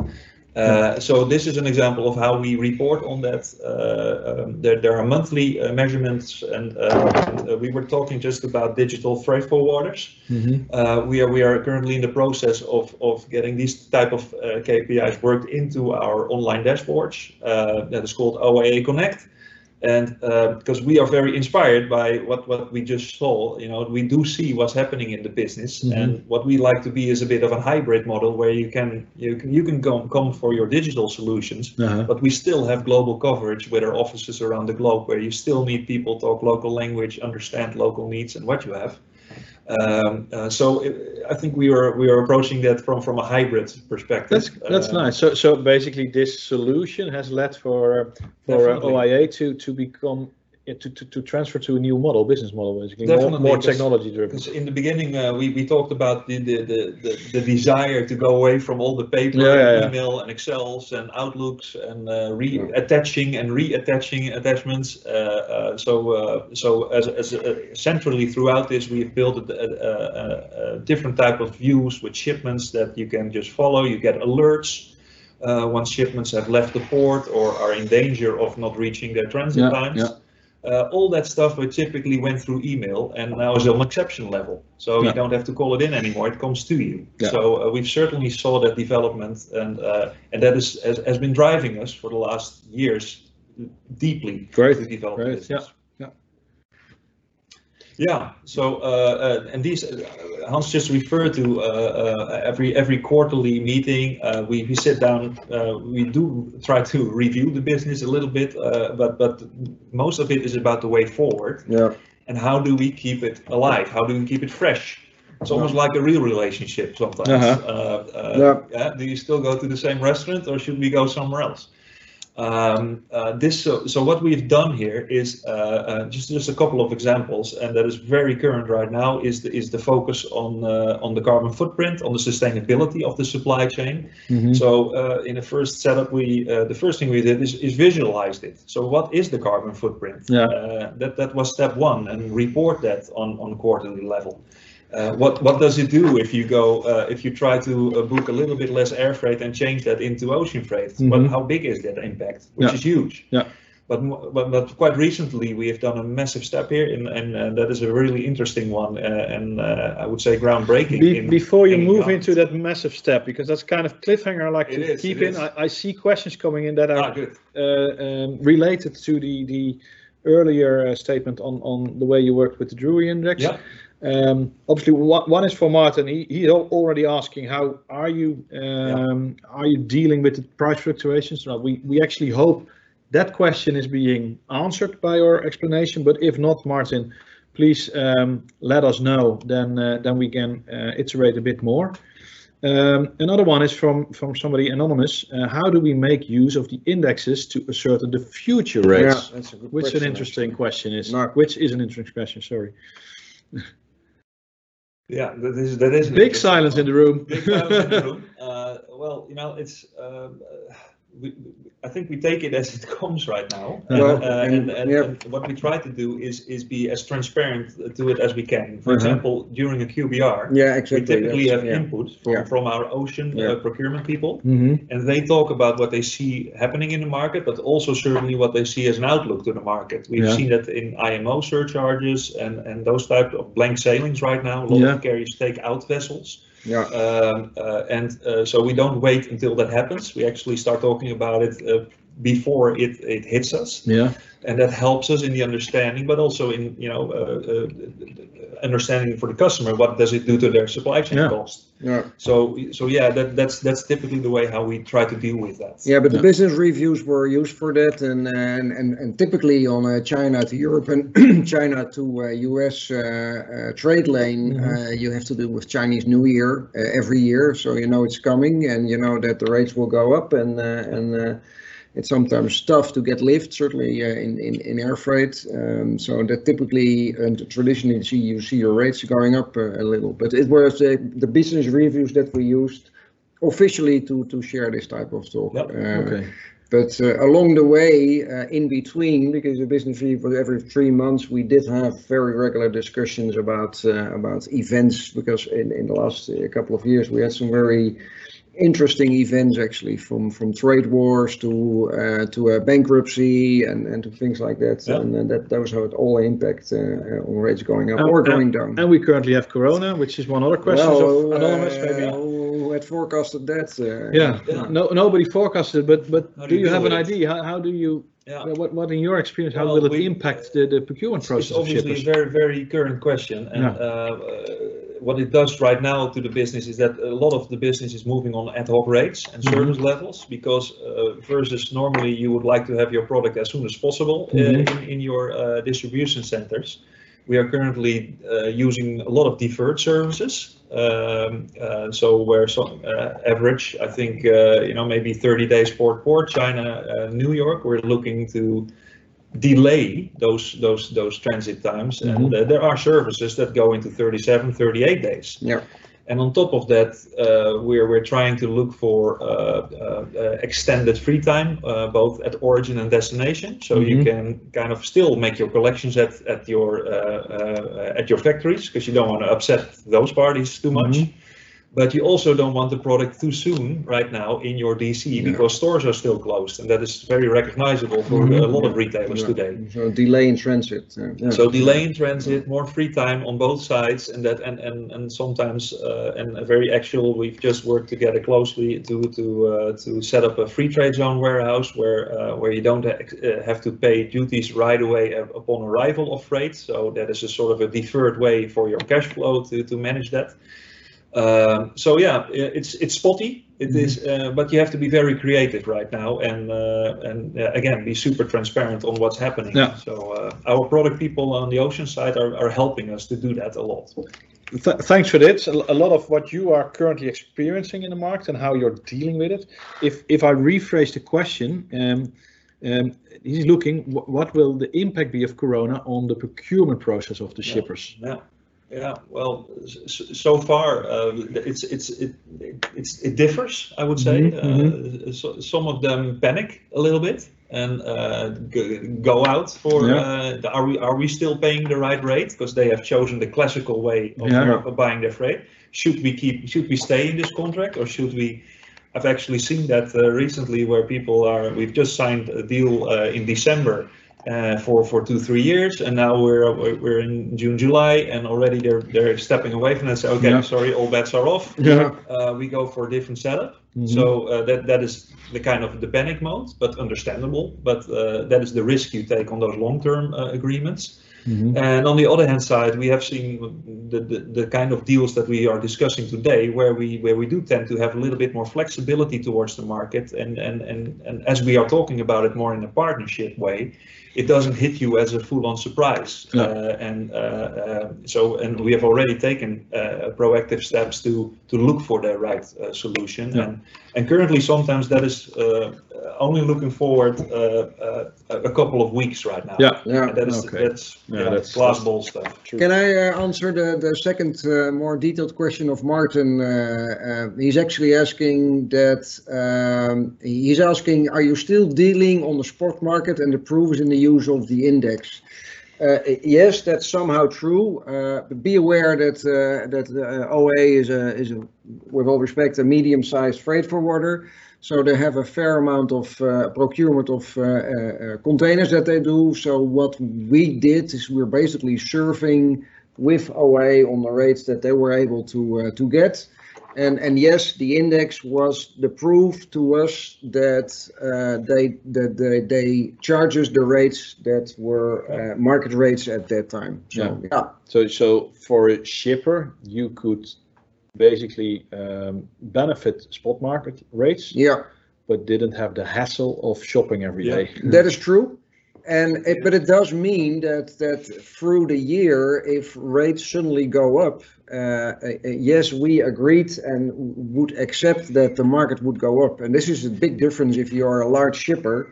uh, so this is an example of how we report on that uh, um, there, there are monthly uh, measurements and, uh, and uh, we were talking just about digital freight forwarders Mhm. uh, we are we are currently in the process of of getting these type of uh, KPIs worked into our online dashboards uh, that is called OIA Connect. And uh, because we are very inspired by what, what we just saw, you know, we do see what's happening in the business, Mhm. and what we like to be is a bit of a hybrid model where you can you can you can come come for your digital solutions, Uh-huh. but we still have global coverage with our offices around the globe where you still need people, talk local language, understand local needs and what you have. Um, uh, so it, I think we are we are approaching that from from a hybrid perspective. That's that's Uh, nice. So so basically, this solution has led for for uh, Definitely. OIA to to become yeah, to, to to transfer to a new model, business model, basically more, Definitely, more because- technology driven. Because in the beginning, uh, we, we talked about the, the, the, the, the desire to go away from all the paper, Yeah, yeah, email, and Excels and Outlooks and uh, re-attaching and reattaching attachments. Uh, uh, so uh, so as, as uh, centrally throughout this, we've built a, a, a, different type of views with shipments that you can just follow. You get alerts. Uh, once shipments have left the port or are in danger of not reaching their transit times. Uh, all that stuff we typically went through email and now is on exception level. So Yeah. you don't have to call it in anymore; it comes to you. Yeah. So uh, we've certainly saw that development, and uh, and that is has, has been driving us for the last years deeply Great, to develop great, business. Yeah. So, uh, uh, and these, uh, Hans just referred to uh, uh, every every quarterly meeting. Uh, we we sit down. Uh, we do try to review the business a little bit, uh, but but most of it is about the way forward Yeah. and how do we keep it alive? How do we keep it fresh? It's almost like a real relationship sometimes. Uh-huh. Uh, uh, Yeah. yeah, Do you still go to the same restaurant or should we go somewhere else? Um, uh, this so, so what we've done here is uh, uh, just just a couple of examples, and that is very current right now. Is the is the focus on uh, on the carbon footprint, on the sustainability of the supply chain. Mhm. So uh, in the first setup, we uh, the first thing we did is, is visualized it. So what is the carbon footprint? Yeah. Uh, that that was step one, and report that on on quarterly level. Uh, what what does it do if you go uh, if you try to uh, book a little bit less air freight and change that into ocean freight? Mhm. What how big is that impact? Which Yeah. is huge. Yeah. But, but but quite recently we have done a massive step here, and and that is a really interesting one, uh, and uh, I would say groundbreaking. Be- in- before you in move into that massive step, because that's kind of cliffhanger I like It to is, keep in. I, I see questions coming in that are Ah, uh, um, related to the the earlier uh, statement on on the way you worked with the Drewry Index. Yeah. Um, obviously, one, one is for Martin. He, he's already asking how are you um, are you dealing with the price fluctuations? Well, we we actually hope that question is being answered by your explanation. But if not, Martin, please um, let us know. Then uh, then we can uh, iterate a bit more. Um, another one is from from somebody anonymous. Uh, how do we make use of the indexes to ascertain the future rates? Yeah, that's a good Which question, an interesting actually. question is. Which is an interesting question. Sorry. Yeah, that is that is Big silence in the room. Big silence in the room. Uh, well, you know, it's. Um, uh, we, I think we take it as it comes right now. Well, uh, and- and, yeah. and what we try to do is is be as transparent to it as we can. For Uh-huh. example, during a QBR, Yeah, we typically that's- have yeah. input from, Yeah. from our ocean uh, procurement people, hmm and they talk about what they see happening in the market, but also certainly what they see as an outlook to the market. We've seen that in IMO surcharges and, and those type of blank sailings right now. A lot of carriers take out vessels. Yeah, Um, uh, and uh, so we don't wait until that happens. We actually start talking about it uh, before it, it hits us, Yeah. and that helps us in the understanding, but also in you know uh, uh, understanding for the customer what does it do to their supply chain Yeah. cost. yeah. So so yeah, that, that's that's typically the way how we try to deal with that. Yeah, but the business reviews were used for that, and and and, and typically on uh, China to Europe and China to uh, U.S. Uh, uh, trade lane, Mhm. uh, you have to do with Chinese New Year uh, every year, so you know it's coming, and you know that the rates will go up, and uh, and uh, it's sometimes tough to get lift, certainly uh, in, in in air freight. Um, so that typically and traditionally see you see your rates going up uh, a little, but it was uh, the business reviews that we used officially to to share this type of talk. Yep. Uh, Okay. but uh, along the way, uh, in between, because the business review every three months, we did have very regular discussions about uh, about events. Because in, in the last uh, couple of years, we had some very interesting events actually, from from trade wars to uh, to uh, bankruptcy and, and to things like that. Yeah. And uh, that those it all impact uh, uh, on rates going up And- or and- going down. And we currently have Corona, which is one other question well, of anonymous. uh, Maybe. who had forecasted that? Uh, Yeah. Yeah. No, nobody forecasted, but but How do do you you have an it? idea? How, how do you? Yeah. uh, What what in your experience? How Well, will it we- impact the, the procurement It's process of obviously a very, very current question, and Yeah. uh, uh, what it does right now to the business is that a lot of the business is moving on ad hoc rates and Mhm. service levels, because uh, versus normally you would like to have your product as soon as possible uh, Mhm. in, in your uh, distribution centers. We are currently uh, using a lot of deferred services. Um, uh, so where some uh, average, I think, uh, you know, maybe 30 days port port, China, uh, New York, we're looking to delay those those those transit times and uh, there are services that go into 37 38 days Yeah. and on top of that uh, we're we're trying to look for uh, uh, uh, extended free time uh, both at origin and destination so you Mhm. can kind of still make your collections at at your uh, uh, at your factories because you don't want to upset those parties too much Mhm. But you also don't want the product too soon right now in your DC Yeah. because stores are still closed, and that is very recognizable for Mhm. a lot of retailers Yeah. today. So delay in transit. yeah. So delay in transit, more free time on both sides, and that and and and sometimes uh, and a very actual. We've just worked together closely to to uh, to set up a free trade zone warehouse where uh, where you don't ha- uh, have to pay duties right away upon arrival of freight. So that is a sort of a deferred way for your cash flow to to manage that. Um, so yeah, it's it's spotty. It is, uh, but you have to be very creative right now, and uh, and uh, again, be super transparent on what's happening. Yeah. So uh, our product people on the ocean side are, are helping us to do that a lot. Th- thanks for this. A, lot of what you are currently experiencing in the market and how you're dealing with it. If if I rephrase the question, um, um, he's looking wh- what will the impact be of Corona on the procurement process of the shippers? Yeah, yeah. Yeah, well, so far uh, it's it's it, it's it differs. I would say Mhm, uh, so, some of them panic a little bit and uh, go out for Yeah. uh, the, are we are we still paying the right rate because they have chosen the classical way of, Yeah. of buying their freight. Should we keep should we stay in this contract or should we? I've actually seen that uh, recently where people are. We've just signed a deal uh, in December uh, for for two three years, and now we're we're- in June July, and already they're they're stepping away from that. Say, okay, Yeah. sorry, all bets are off. Yeah. Uh, we go for a different setup. Mhm. So uh, that that is the kind of the panic mode, but understandable. But uh, that is the risk you take on those long term uh, agreements. Mhm. And on the other hand side, we have seen the, the, the kind of deals that we are discussing today, where we where we do tend to have a little bit more flexibility towards the market, and and and, and as we are talking about it more in a partnership way, it doesn't hit you as a full-on surprise. No. Uh, and uh, uh, so, and we have already taken uh, proactive steps to to look for the right uh, solution. And and currently, sometimes that is uh, only looking forward uh, uh, a a couple of weeks right now. Yeah. Yeah. And that is Okay. that's Yeah, yeah, that's- glass ball stuff. Can I uh, answer the, the second uh, more detailed question of Martin? Uh, uh, he's actually asking that, um, he's asking, are you still dealing on the spot market and the proof is in the use of the index? Uh, yes, that's somehow true. Uh, but be aware that uh, that uh, OA is a is a, with all respect, a medium-sized freight forwarder. So they have a fair amount of uh, procurement of uh, containers that they do. So what we did is we're basically serving with OA on the rates that they were able to to get. And and yes, the index was the proof to us that uh, they that they, they charge us the rates that were uh, market rates at that time. So yeah, So, so for a shipper, you could basically um, benefit spot market rates, yeah. but didn't have the hassle of shopping every Yeah. day. That is true. And it, but it does mean that that through the year, if rates suddenly go up, uh, uh, yes, we agreed and would accept that the market would go up. And this is a big difference if you are a large shipper,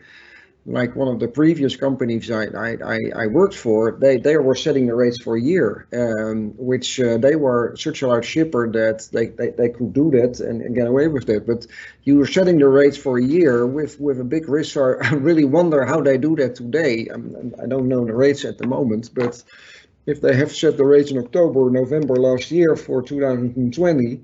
like one of the previous companies I, I, I, worked for. They they were setting the rates for a year, um, which uh, they were such a large shipper that they, they, they could do that and, and get away with that. But you were setting the rates for a year with with a big risk. So I really wonder how they do that today. Um, I don't know the rates at the moment, but if they have set the rates in October, November last year for 2020, eh,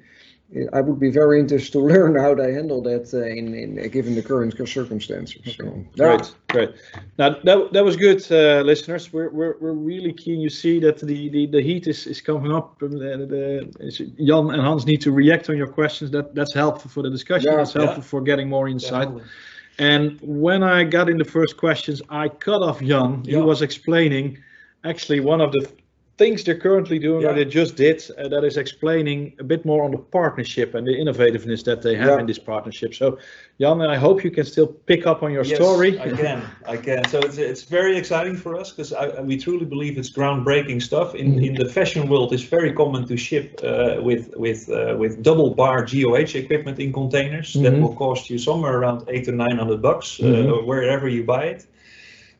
I would be very interested to learn how they handle that uh, in, in uh, given the current circumstances. So, yeah. Great, great. Now that, that was good, uh, listeners. We're, we're, we're really keen. You see that the, the, the heat is, is coming up. The, the, Jan and Hans need to react on your questions. That that's helpful for the discussion. Yeah, that's helpful yeah. for getting more insight. Definitely. And when I got in the first questions, I cut off Jan. He was explaining actually one of the things they're currently doing or they just did uh, that is explaining a bit more on the partnership and the innovativeness that they have Yeah. in this partnership. So Jan, I hope you can still pick up on your Yes, story. I can, I can. So it's it's very exciting for us because we truly believe it's groundbreaking stuff. In Mhm. in the fashion world, it's very common to ship uh, with with uh, with double bar GOH equipment in containers that Mhm. will cost you somewhere around eight to nine hundred bucks uh, Mhm. wherever you buy it.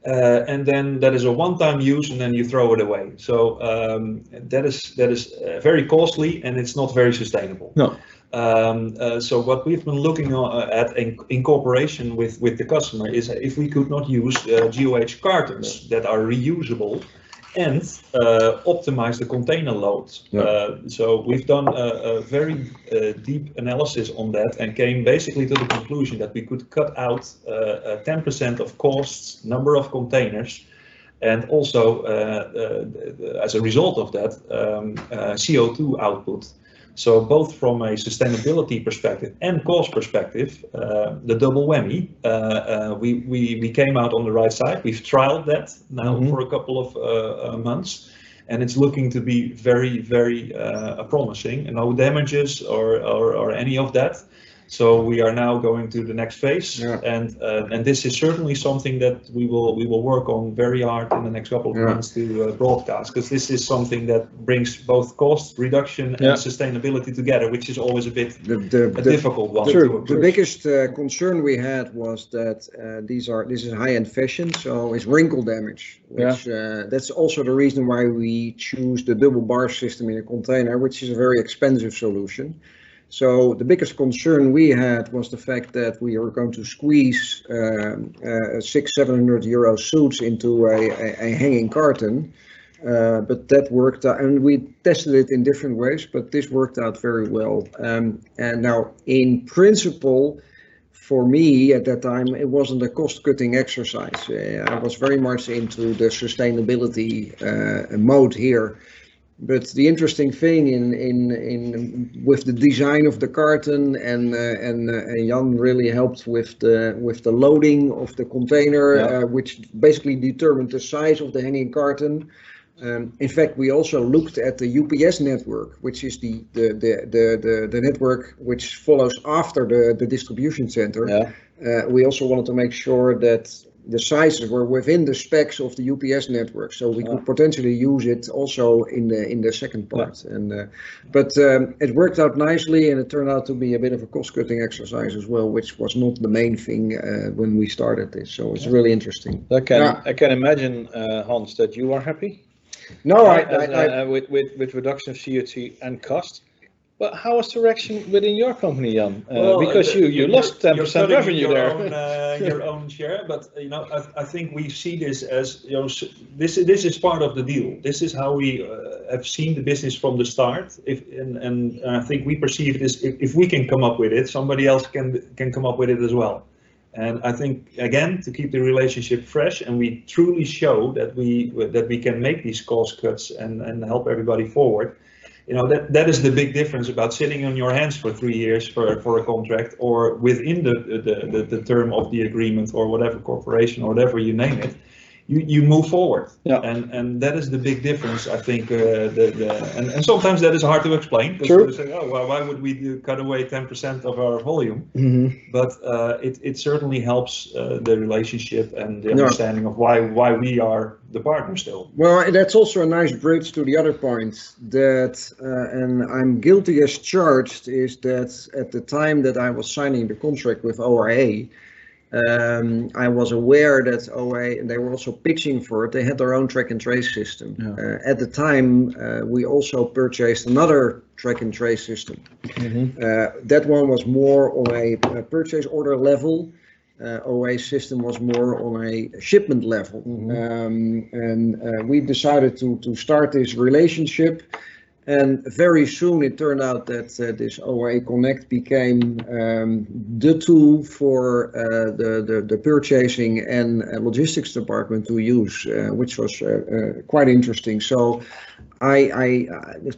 Uh, and then that is a one-time use, and then you throw it away. So um, that is that is uh, very costly, and it's not very sustainable. No. Um, uh, so what we've been looking at in, in cooperation with, with the customer is if we could not use uh, GOH cartons that are reusable and uh, optimize the container load. Yeah. Uh, so we've done a, a very uh, deep analysis on that and came basically to the conclusion that we could cut out uh, uh, 10% of costs, number of containers, and also uh, uh, as a result of that, um, uh, CO2 output. So both from a sustainability perspective and cost perspective, uh, the double whammy, uh, uh, we, we, we came out on the right side. We've trialed that now Mhm. for a couple of uh, uh, months, and it's looking to be very, very uh, promising. No damages or, or, or any of that. So we are now going to the next phase, Yeah. and uh, and this is certainly something that we will we will work on very hard in the next couple of Yeah. months to uh, broadcast, because this is something that brings both cost reduction and Yeah. sustainability together, which is always a bit The, the, a the, difficult one to the biggest uh, concern we had was that uh, these are this is high-end fashion, so it's wrinkle damage. Which uh, that's also the reason why we choose the double bar system in a container, which is a very expensive solution. So the biggest concern we had was the fact that we were going to squeeze um, uh, six, seven hundred euro suits into a, a, a hanging carton. Uh, but that worked out, and we tested it in different ways, but this worked out very well. Um, and now, in principle, for me at that time, it wasn't a cost-cutting exercise. Uh, I was very much into the sustainability uh, mode here. But the interesting thing in, in, in with the design of the carton and uh, and, uh, and Jan really helped with the with the loading of the container, Yeah. uh, which basically determined the size of the hanging carton. Um, in fact, we also looked at the UPS network, which is the the, the, the, the, the network which follows after the, the distribution center. Yeah. Uh, we also wanted to make sure that the sizes were within the specs of the UPS network, so we Yeah. could potentially use it also in the in the second part. And uh, but um, it worked out nicely, and it turned out to be a bit of a cost-cutting exercise as well, which was not the main thing uh, when we started this. So it's really interesting. I can Yeah. I can imagine uh, Hans that you are happy No, I, I, I, uh, with, with with reduction of CO2 and cost. But how was the reaction within your company, Jan? Uh, Well, because uh, you you lost ten you're percent cutting revenue your there. Own, uh, your own share, but you know, I, I think we see this as you know, this this is part of the deal. This is how we uh, have seen the business from the start. If and, and I think we perceive this. If, if we can come up with it, somebody else can can come up with it as well. And I think again to keep the relationship fresh, and we truly show that we that we can make these cost cuts and and help everybody forward you know that that is the big difference about sitting on your hands for three years for for a contract or within the the, the, the term of the agreement or whatever corporation or whatever you name it you you move forward Yeah. and and that is the big difference i think uh, the, the and, and sometimes that is hard to explain we say oh well, why would we do, cut away 10% of our volume Mhm. but uh, it, it certainly helps uh, the relationship and the Yeah. understanding of why why we are the partner still Well, that's also a nice bridge to the other point that, uh, and I'm guilty as charged, is that at the time that I was signing the contract with OIA, um, I was aware that and they were also pitching for it, they had their own track and trace system. Yeah. Uh, at the time, uh, we also purchased another track and trace system. Mhm. Uh, that one was more on a, a purchase order level. Uh, OA system was more on a shipment level. Mhm. Um, and uh, we decided to, to start this relationship. And very soon it turned out that uh, this OA Connect became um, the tool for uh, the, the, the purchasing and uh, logistics department to use, uh, which was uh, uh, quite interesting. So I, I,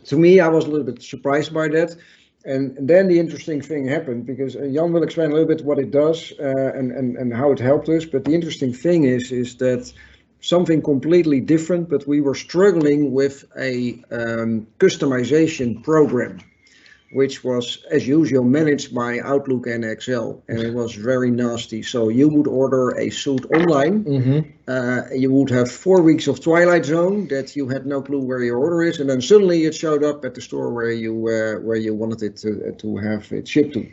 to me, I was a little bit surprised by that. And then the interesting thing happened because Jan will explain a little bit what it does and, and, and how it helped us. But the interesting thing is, is that something completely different, but we were struggling with a um, customization program, which was, as usual, managed by Outlook and Excel. And it was very nasty. So you would order a suit online Mhm. uh, you would have four weeks of Twilight Zone that you had no clue where your order is, and then suddenly it showed up at the store where you uh, where you wanted it to, to have it shipped to.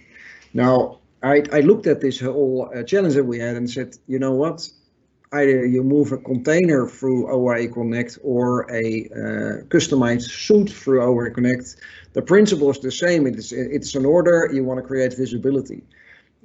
Now, I, I looked at this whole uh, challenge that we had and said, you know what? Either you move a container through OA Connect or a uh, customized suit through OA Connect. The principle is the same. It's it's an order. You want to create visibility.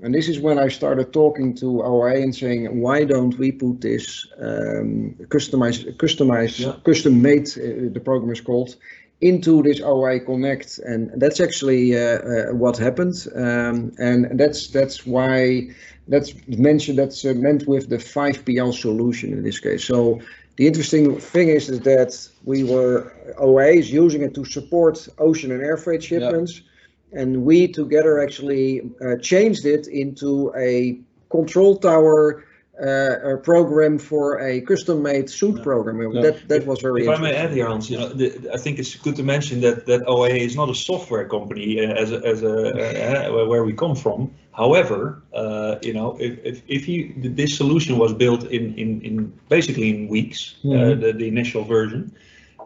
And this is when I started talking to OA and saying, why don't we put this um, customized, customized, Yeah. custom made, uh, the program is called, into this OA Connect, and that's actually uh, uh, what happened, um, and that's that's why that's mentioned. That's uh, meant with the 5PL solution in this case. So the interesting thing is, is that we were OA is using it to support ocean and air freight shipments, and we together actually uh, changed it into a control tower. Uh, a program for a custom-made suit Yeah. program. Yeah. That that was very. If I may add here, Hans, you know, the, I think it's good to mention that that OA is not a software company uh, as a, as a uh, where we come from. However, uh, you know, if, if, if you this solution was built in in, in basically in weeks, uh, Mhm. the, the initial version,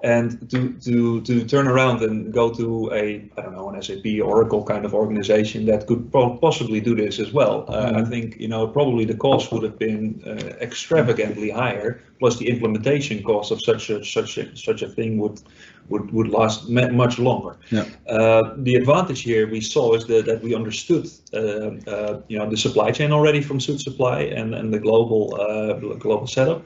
and to to to turn around and go to a I don't know an SAP Oracle kind of organization that could po- possibly do this as well. Uh, I Mhm. think you know probably the cost would have been uh, extravagantly higher, plus the implementation cost of such a such a such a thing would would would last much longer. Yeah. Uh, the advantage here we saw is that, that we understood uh, uh, you know the supply chain already from Suitsupply and and the global uh, global setup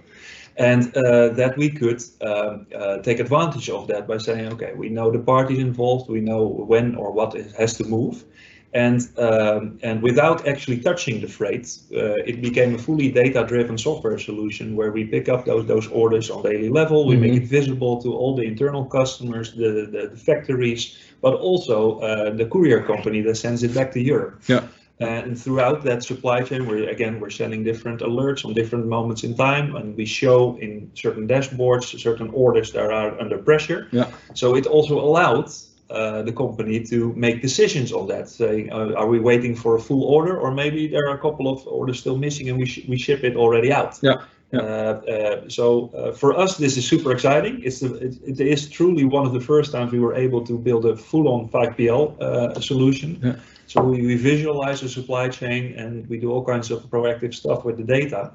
and uh, that we could um, uh, take advantage of that by saying, okay, we know the parties involved, we know when or what it has to move, and um, and without actually touching the freight, uh, it became a fully data-driven software solution where we pick up those those orders on daily level, we make it visible to all the internal customers, the the, the factories, but also uh, the courier company that sends it back to Europe. Yeah. And throughout that supply chain, we're again we're sending different alerts on different moments in time, and we show in certain dashboards certain orders that are under pressure. Yeah. So it also allowed uh, the company to make decisions on that, saying, uh, are we waiting for a full order, or maybe there are a couple of orders still missing, and we sh- we ship it already out. Yeah, yeah. Uh, uh, so uh, for us, this is super exciting. It's the, it, it is truly one of the first times we were able to build a full-on 5PL uh, solution. Yeah. So we, visualize the supply chain and we do all kinds of proactive stuff with the data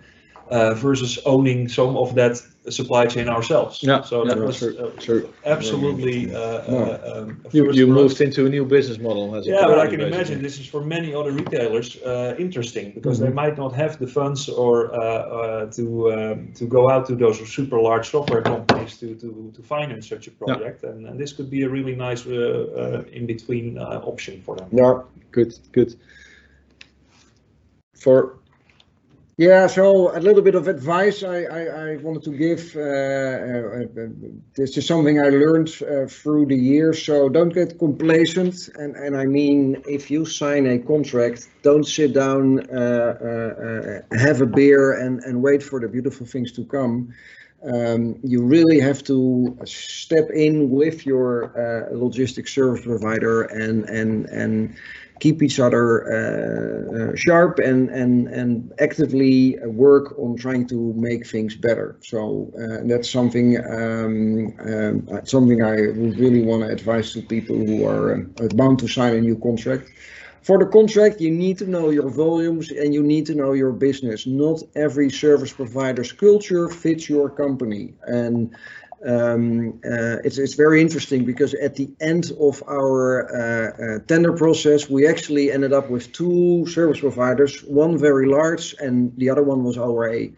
uh, versus owning some of that supply chain ourselves. Yeah, So yeah, that was true, uh, true. absolutely uh, uh, um, You, you moved into a new business model as a Yeah, but I can basically. imagine this is for many other retailers uh, interesting because Mm-hmm. they might not have the funds or uh, uh, to um, to go out to those super large software companies to to, to finance such a project, and, and this could be a really nice uh, uh, in between uh, option for them. Yeah. Good, good. For yeah, so a little bit of advice I, I, I wanted to give. Uh, uh, uh, this is something I learned uh, through the years. So don't get complacent. And, and I mean, if you sign a contract, don't sit down, uh, uh, have a beer, and, and wait for the beautiful things to come. Um, you really have to step in with your uh, logistic service provider and and and keep each other uh, uh, sharp and and and actively work on trying to make things better. So uh, that's something um, um, something I would really want to advise to people who are um, bound to sign a new contract. For the contract, you need to know your volumes and you need to know your business. Not every service provider's culture fits your company. And um, uh, it's, it's very interesting because at the end of our uh, uh, tender process, we actually ended up with two service providers, one very large and the other one was OIA.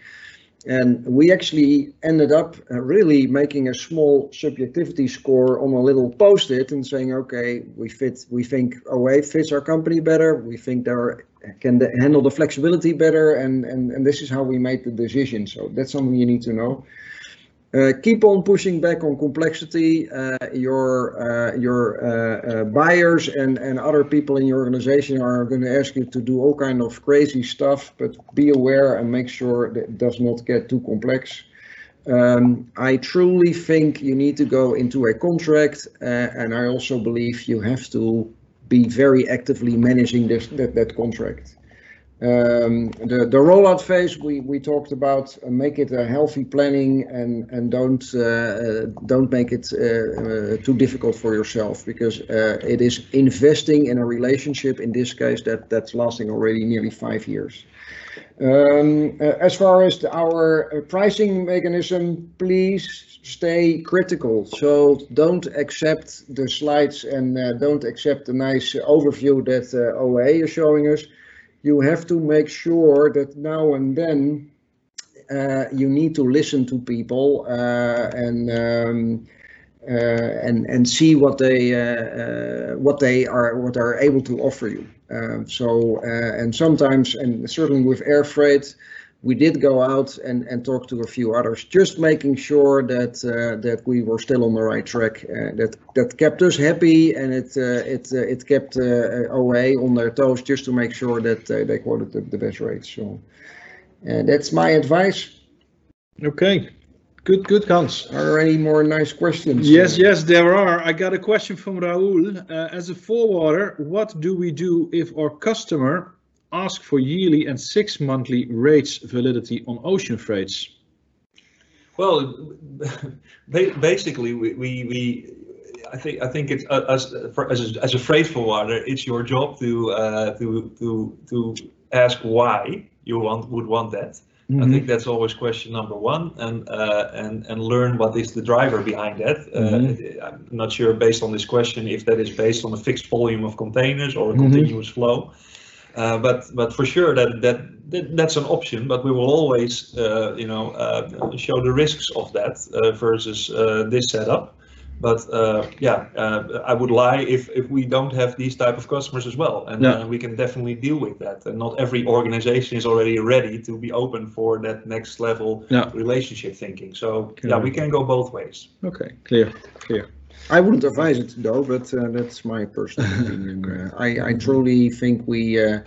And we actually ended up uh, really making a small subjectivity score on a little post-it and saying, okay, we fit, we think OA fits our company better. We think they can handle the flexibility better, and and and this is how we made the decision. So that's something you need to know. Uh, keep on pushing back on complexity. Uh, your uh, your uh, uh, buyers and, and other people in your organization are going to ask you to do all kind of crazy stuff, but be aware and make sure that it does not get too complex. Um, I truly think you need to go into a contract, uh, and I also believe you have to be very actively managing this that, that contract. Um, the, the rollout phase we, we talked about uh, make it a healthy planning and and don't uh, don't make it uh, uh, too difficult for yourself because uh, it is investing in a relationship in this case that that's lasting already nearly five years. Um, uh, as far as the, our uh, pricing mechanism, please stay critical. So don't accept the slides and uh, don't accept the nice overview that uh, OA is showing us you have to make sure that now and then uh, you need to listen to people uh, and um, uh, and and see what they uh, uh, what they are what are able to offer you. Um, so uh, and sometimes and certainly with air freight, we did go out and, and talk to a few others, just making sure that uh, that we were still on the right track. Uh, that that kept us happy and it uh, it uh, it kept uh, OA on their toes, just to make sure that uh, they quoted the, the best rates. So that's my advice. Okay, good, good, Hans. Are there any more nice questions? Yes, yes, there are. I got a question from Raoul. Uh, as a forwarder, what do we do if our customer asks for yearly and six monthly rates validity on ocean freights? Well, basically, we, we, we I think I think it's uh, as for, as a, as a freight forwarder, it's your job to uh, to to to ask why you want would want that. I think that's always question number one, and uh, and and learn what is the driver behind that. Uh, I'm not sure based on this question if that is based on a fixed volume of containers or a Mhm. continuous flow. Uh, but but for sure that, that that that's an option. But we will always uh, you know uh, show the risks of that uh, versus uh, this setup. But uh, yeah, uh, I would lie if, if we don't have these type of customers as well, and Yeah. uh, we can definitely deal with that. And not every organization is already ready to be open for that next level Yeah. relationship thinking. So yeah, we can go both ways. Okay, clear, clear. I wouldn't advise it though, but uh, that's my personal opinion. Uh, I, I truly think we uh,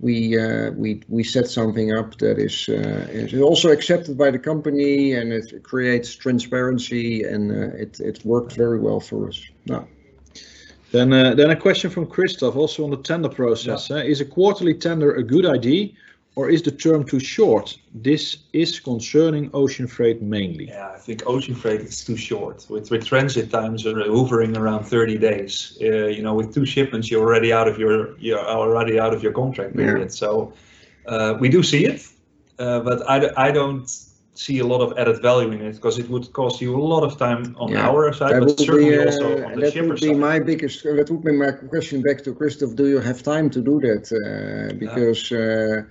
we uh, we we set something up that is uh, is also accepted by the company and it creates transparency and uh, it it worked very well for us. No. Then, uh, then a question from Christoph, also on the tender process. uh, is a quarterly tender a good idea, or is the term too short? This is concerning ocean freight mainly. Yeah, I think ocean freight is too short. With with transit times are hovering around 30 days. Uh, you know, with two shipments, you're already out of your you're already out of your contract Yeah. period. So uh, we do see it, uh, but I don't see a lot of added value in it because it would cost you a lot of time on Yeah, our side, That but would be, certainly uh, also on the that shipper would be side. my biggest, uh, that would be my question back to Christoph. Do you have time to do that? Uh, Because uh,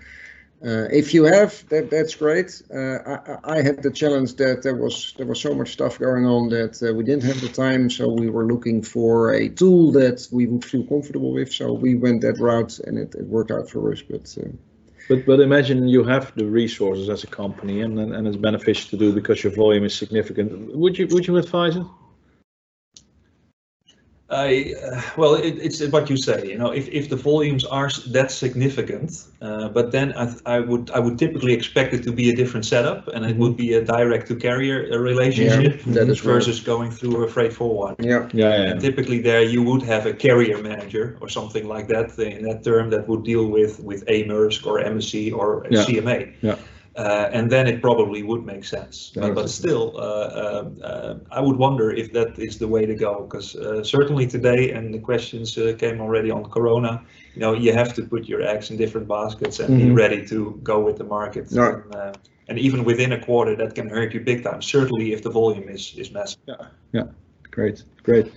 uh, if you have, that, that's great. Uh, I, I- had the challenge that there was, there was so much stuff going on that uh, we didn't have the time. So we were looking for a tool that we would feel comfortable with. So we went that route and it, it worked out for us. But uh, But, but imagine you have the resources as a company and, and and it's beneficial to do because your volume is significant. Would you, would you advise it? I, uh, well, it, it's what you say, you know, if, if the volumes are that significant, uh, but then I, th- I would, I would typically expect it to be a different setup and it would be a direct to carrier uh, relationship that is right. versus going through a freight forward. yeah, Yeah, yeah. And typically there you would have a carrier manager or something like that in that term that would deal with, with a Maersk or MSC or Yeah. CMA. Yeah. Uh, and then it probably would make sense. But, but still, uh, uh, I would wonder if that is the way to go, because uh, certainly today, and the questions uh, came already on Corona, you know, you have to put your eggs in different baskets and be Mhm. ready to go with the market. And, uh, and even within a quarter, that can hurt you big time, certainly if the volume is, is massive. Yeah, yeah, great, great.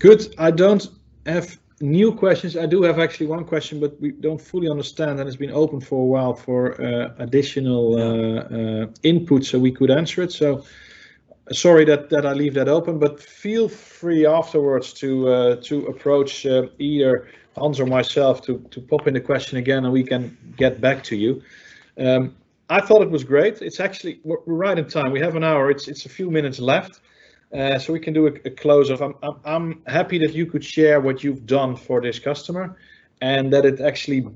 Good. I don't have new questions. I do have actually one question, but we don't fully understand, and it's been open for a while for uh, additional uh, uh, input, so we could answer it. So sorry that that I leave that open, but feel free afterwards to uh, to approach uh, either Hans or myself to to pop in the question again, and we can get back to you. Um, I thought it was great. It's actually we're right in time. We have an hour. It's it's a few minutes left. Uh, so we can do a, a close off. I'm, I'm, I'm happy that you could share what you've done for this customer and that it actually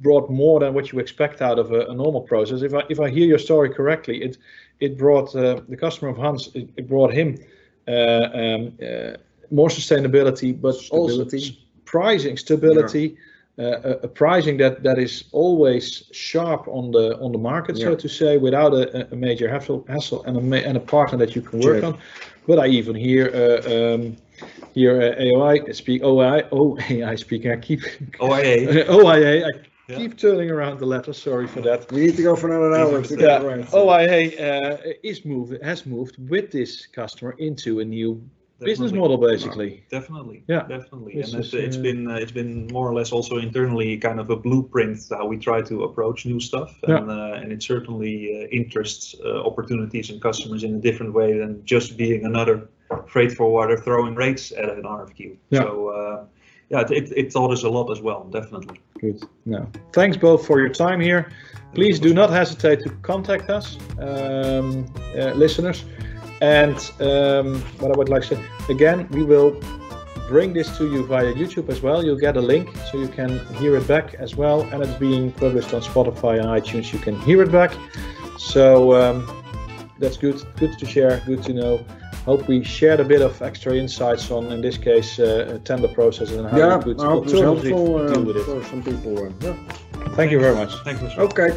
brought more than what you expect out of a, a normal process. If I, if I hear your story correctly, it, it brought uh, the customer of Hans, it, it brought him uh, um, uh, more sustainability, but also Stability. s- pricing stability, uh, a, a pricing that, that is always sharp on the on the market, so to say, without a, a major hassle, hassle and a ma- and a partner that you can work Check. on. But I even hear uh, um, hear uh, AOI speak OI OAI speaking. I keep OIA. OIA. I Yeah. keep turning around the letters. Sorry for that. we need to go for another hour to Yeah. get it right. OIA uh, is moved has moved with this customer into a new business model, basically. Definitely. Yeah. Definitely. This and is, it, it's uh, been uh, it's been more or less also internally kind of a blueprint how we try to approach new stuff, and uh, and it certainly uh, interests uh, opportunities and customers in a different way than just being another freight forwarder throwing rates at an RFQ. Yeah. So uh, yeah, it, it, it taught us a lot as well. Definitely. Good. No. Thanks both for your time here. Please do not hesitate to contact us, um, uh, listeners. And um, what I would like to say again, we will bring this to you via YouTube as well. You'll get a link so you can hear it back as well. And it's being published on Spotify and iTunes. You can hear it back. So um, that's good. Good to share. Good to know. Hope we shared a bit of extra insights on, in this case, uh, tender processes and how Yeah, you could I hope it's alternatively helpful uh, deal with it. for some people. uh, yeah. Thank you very much. Thank you. Okay.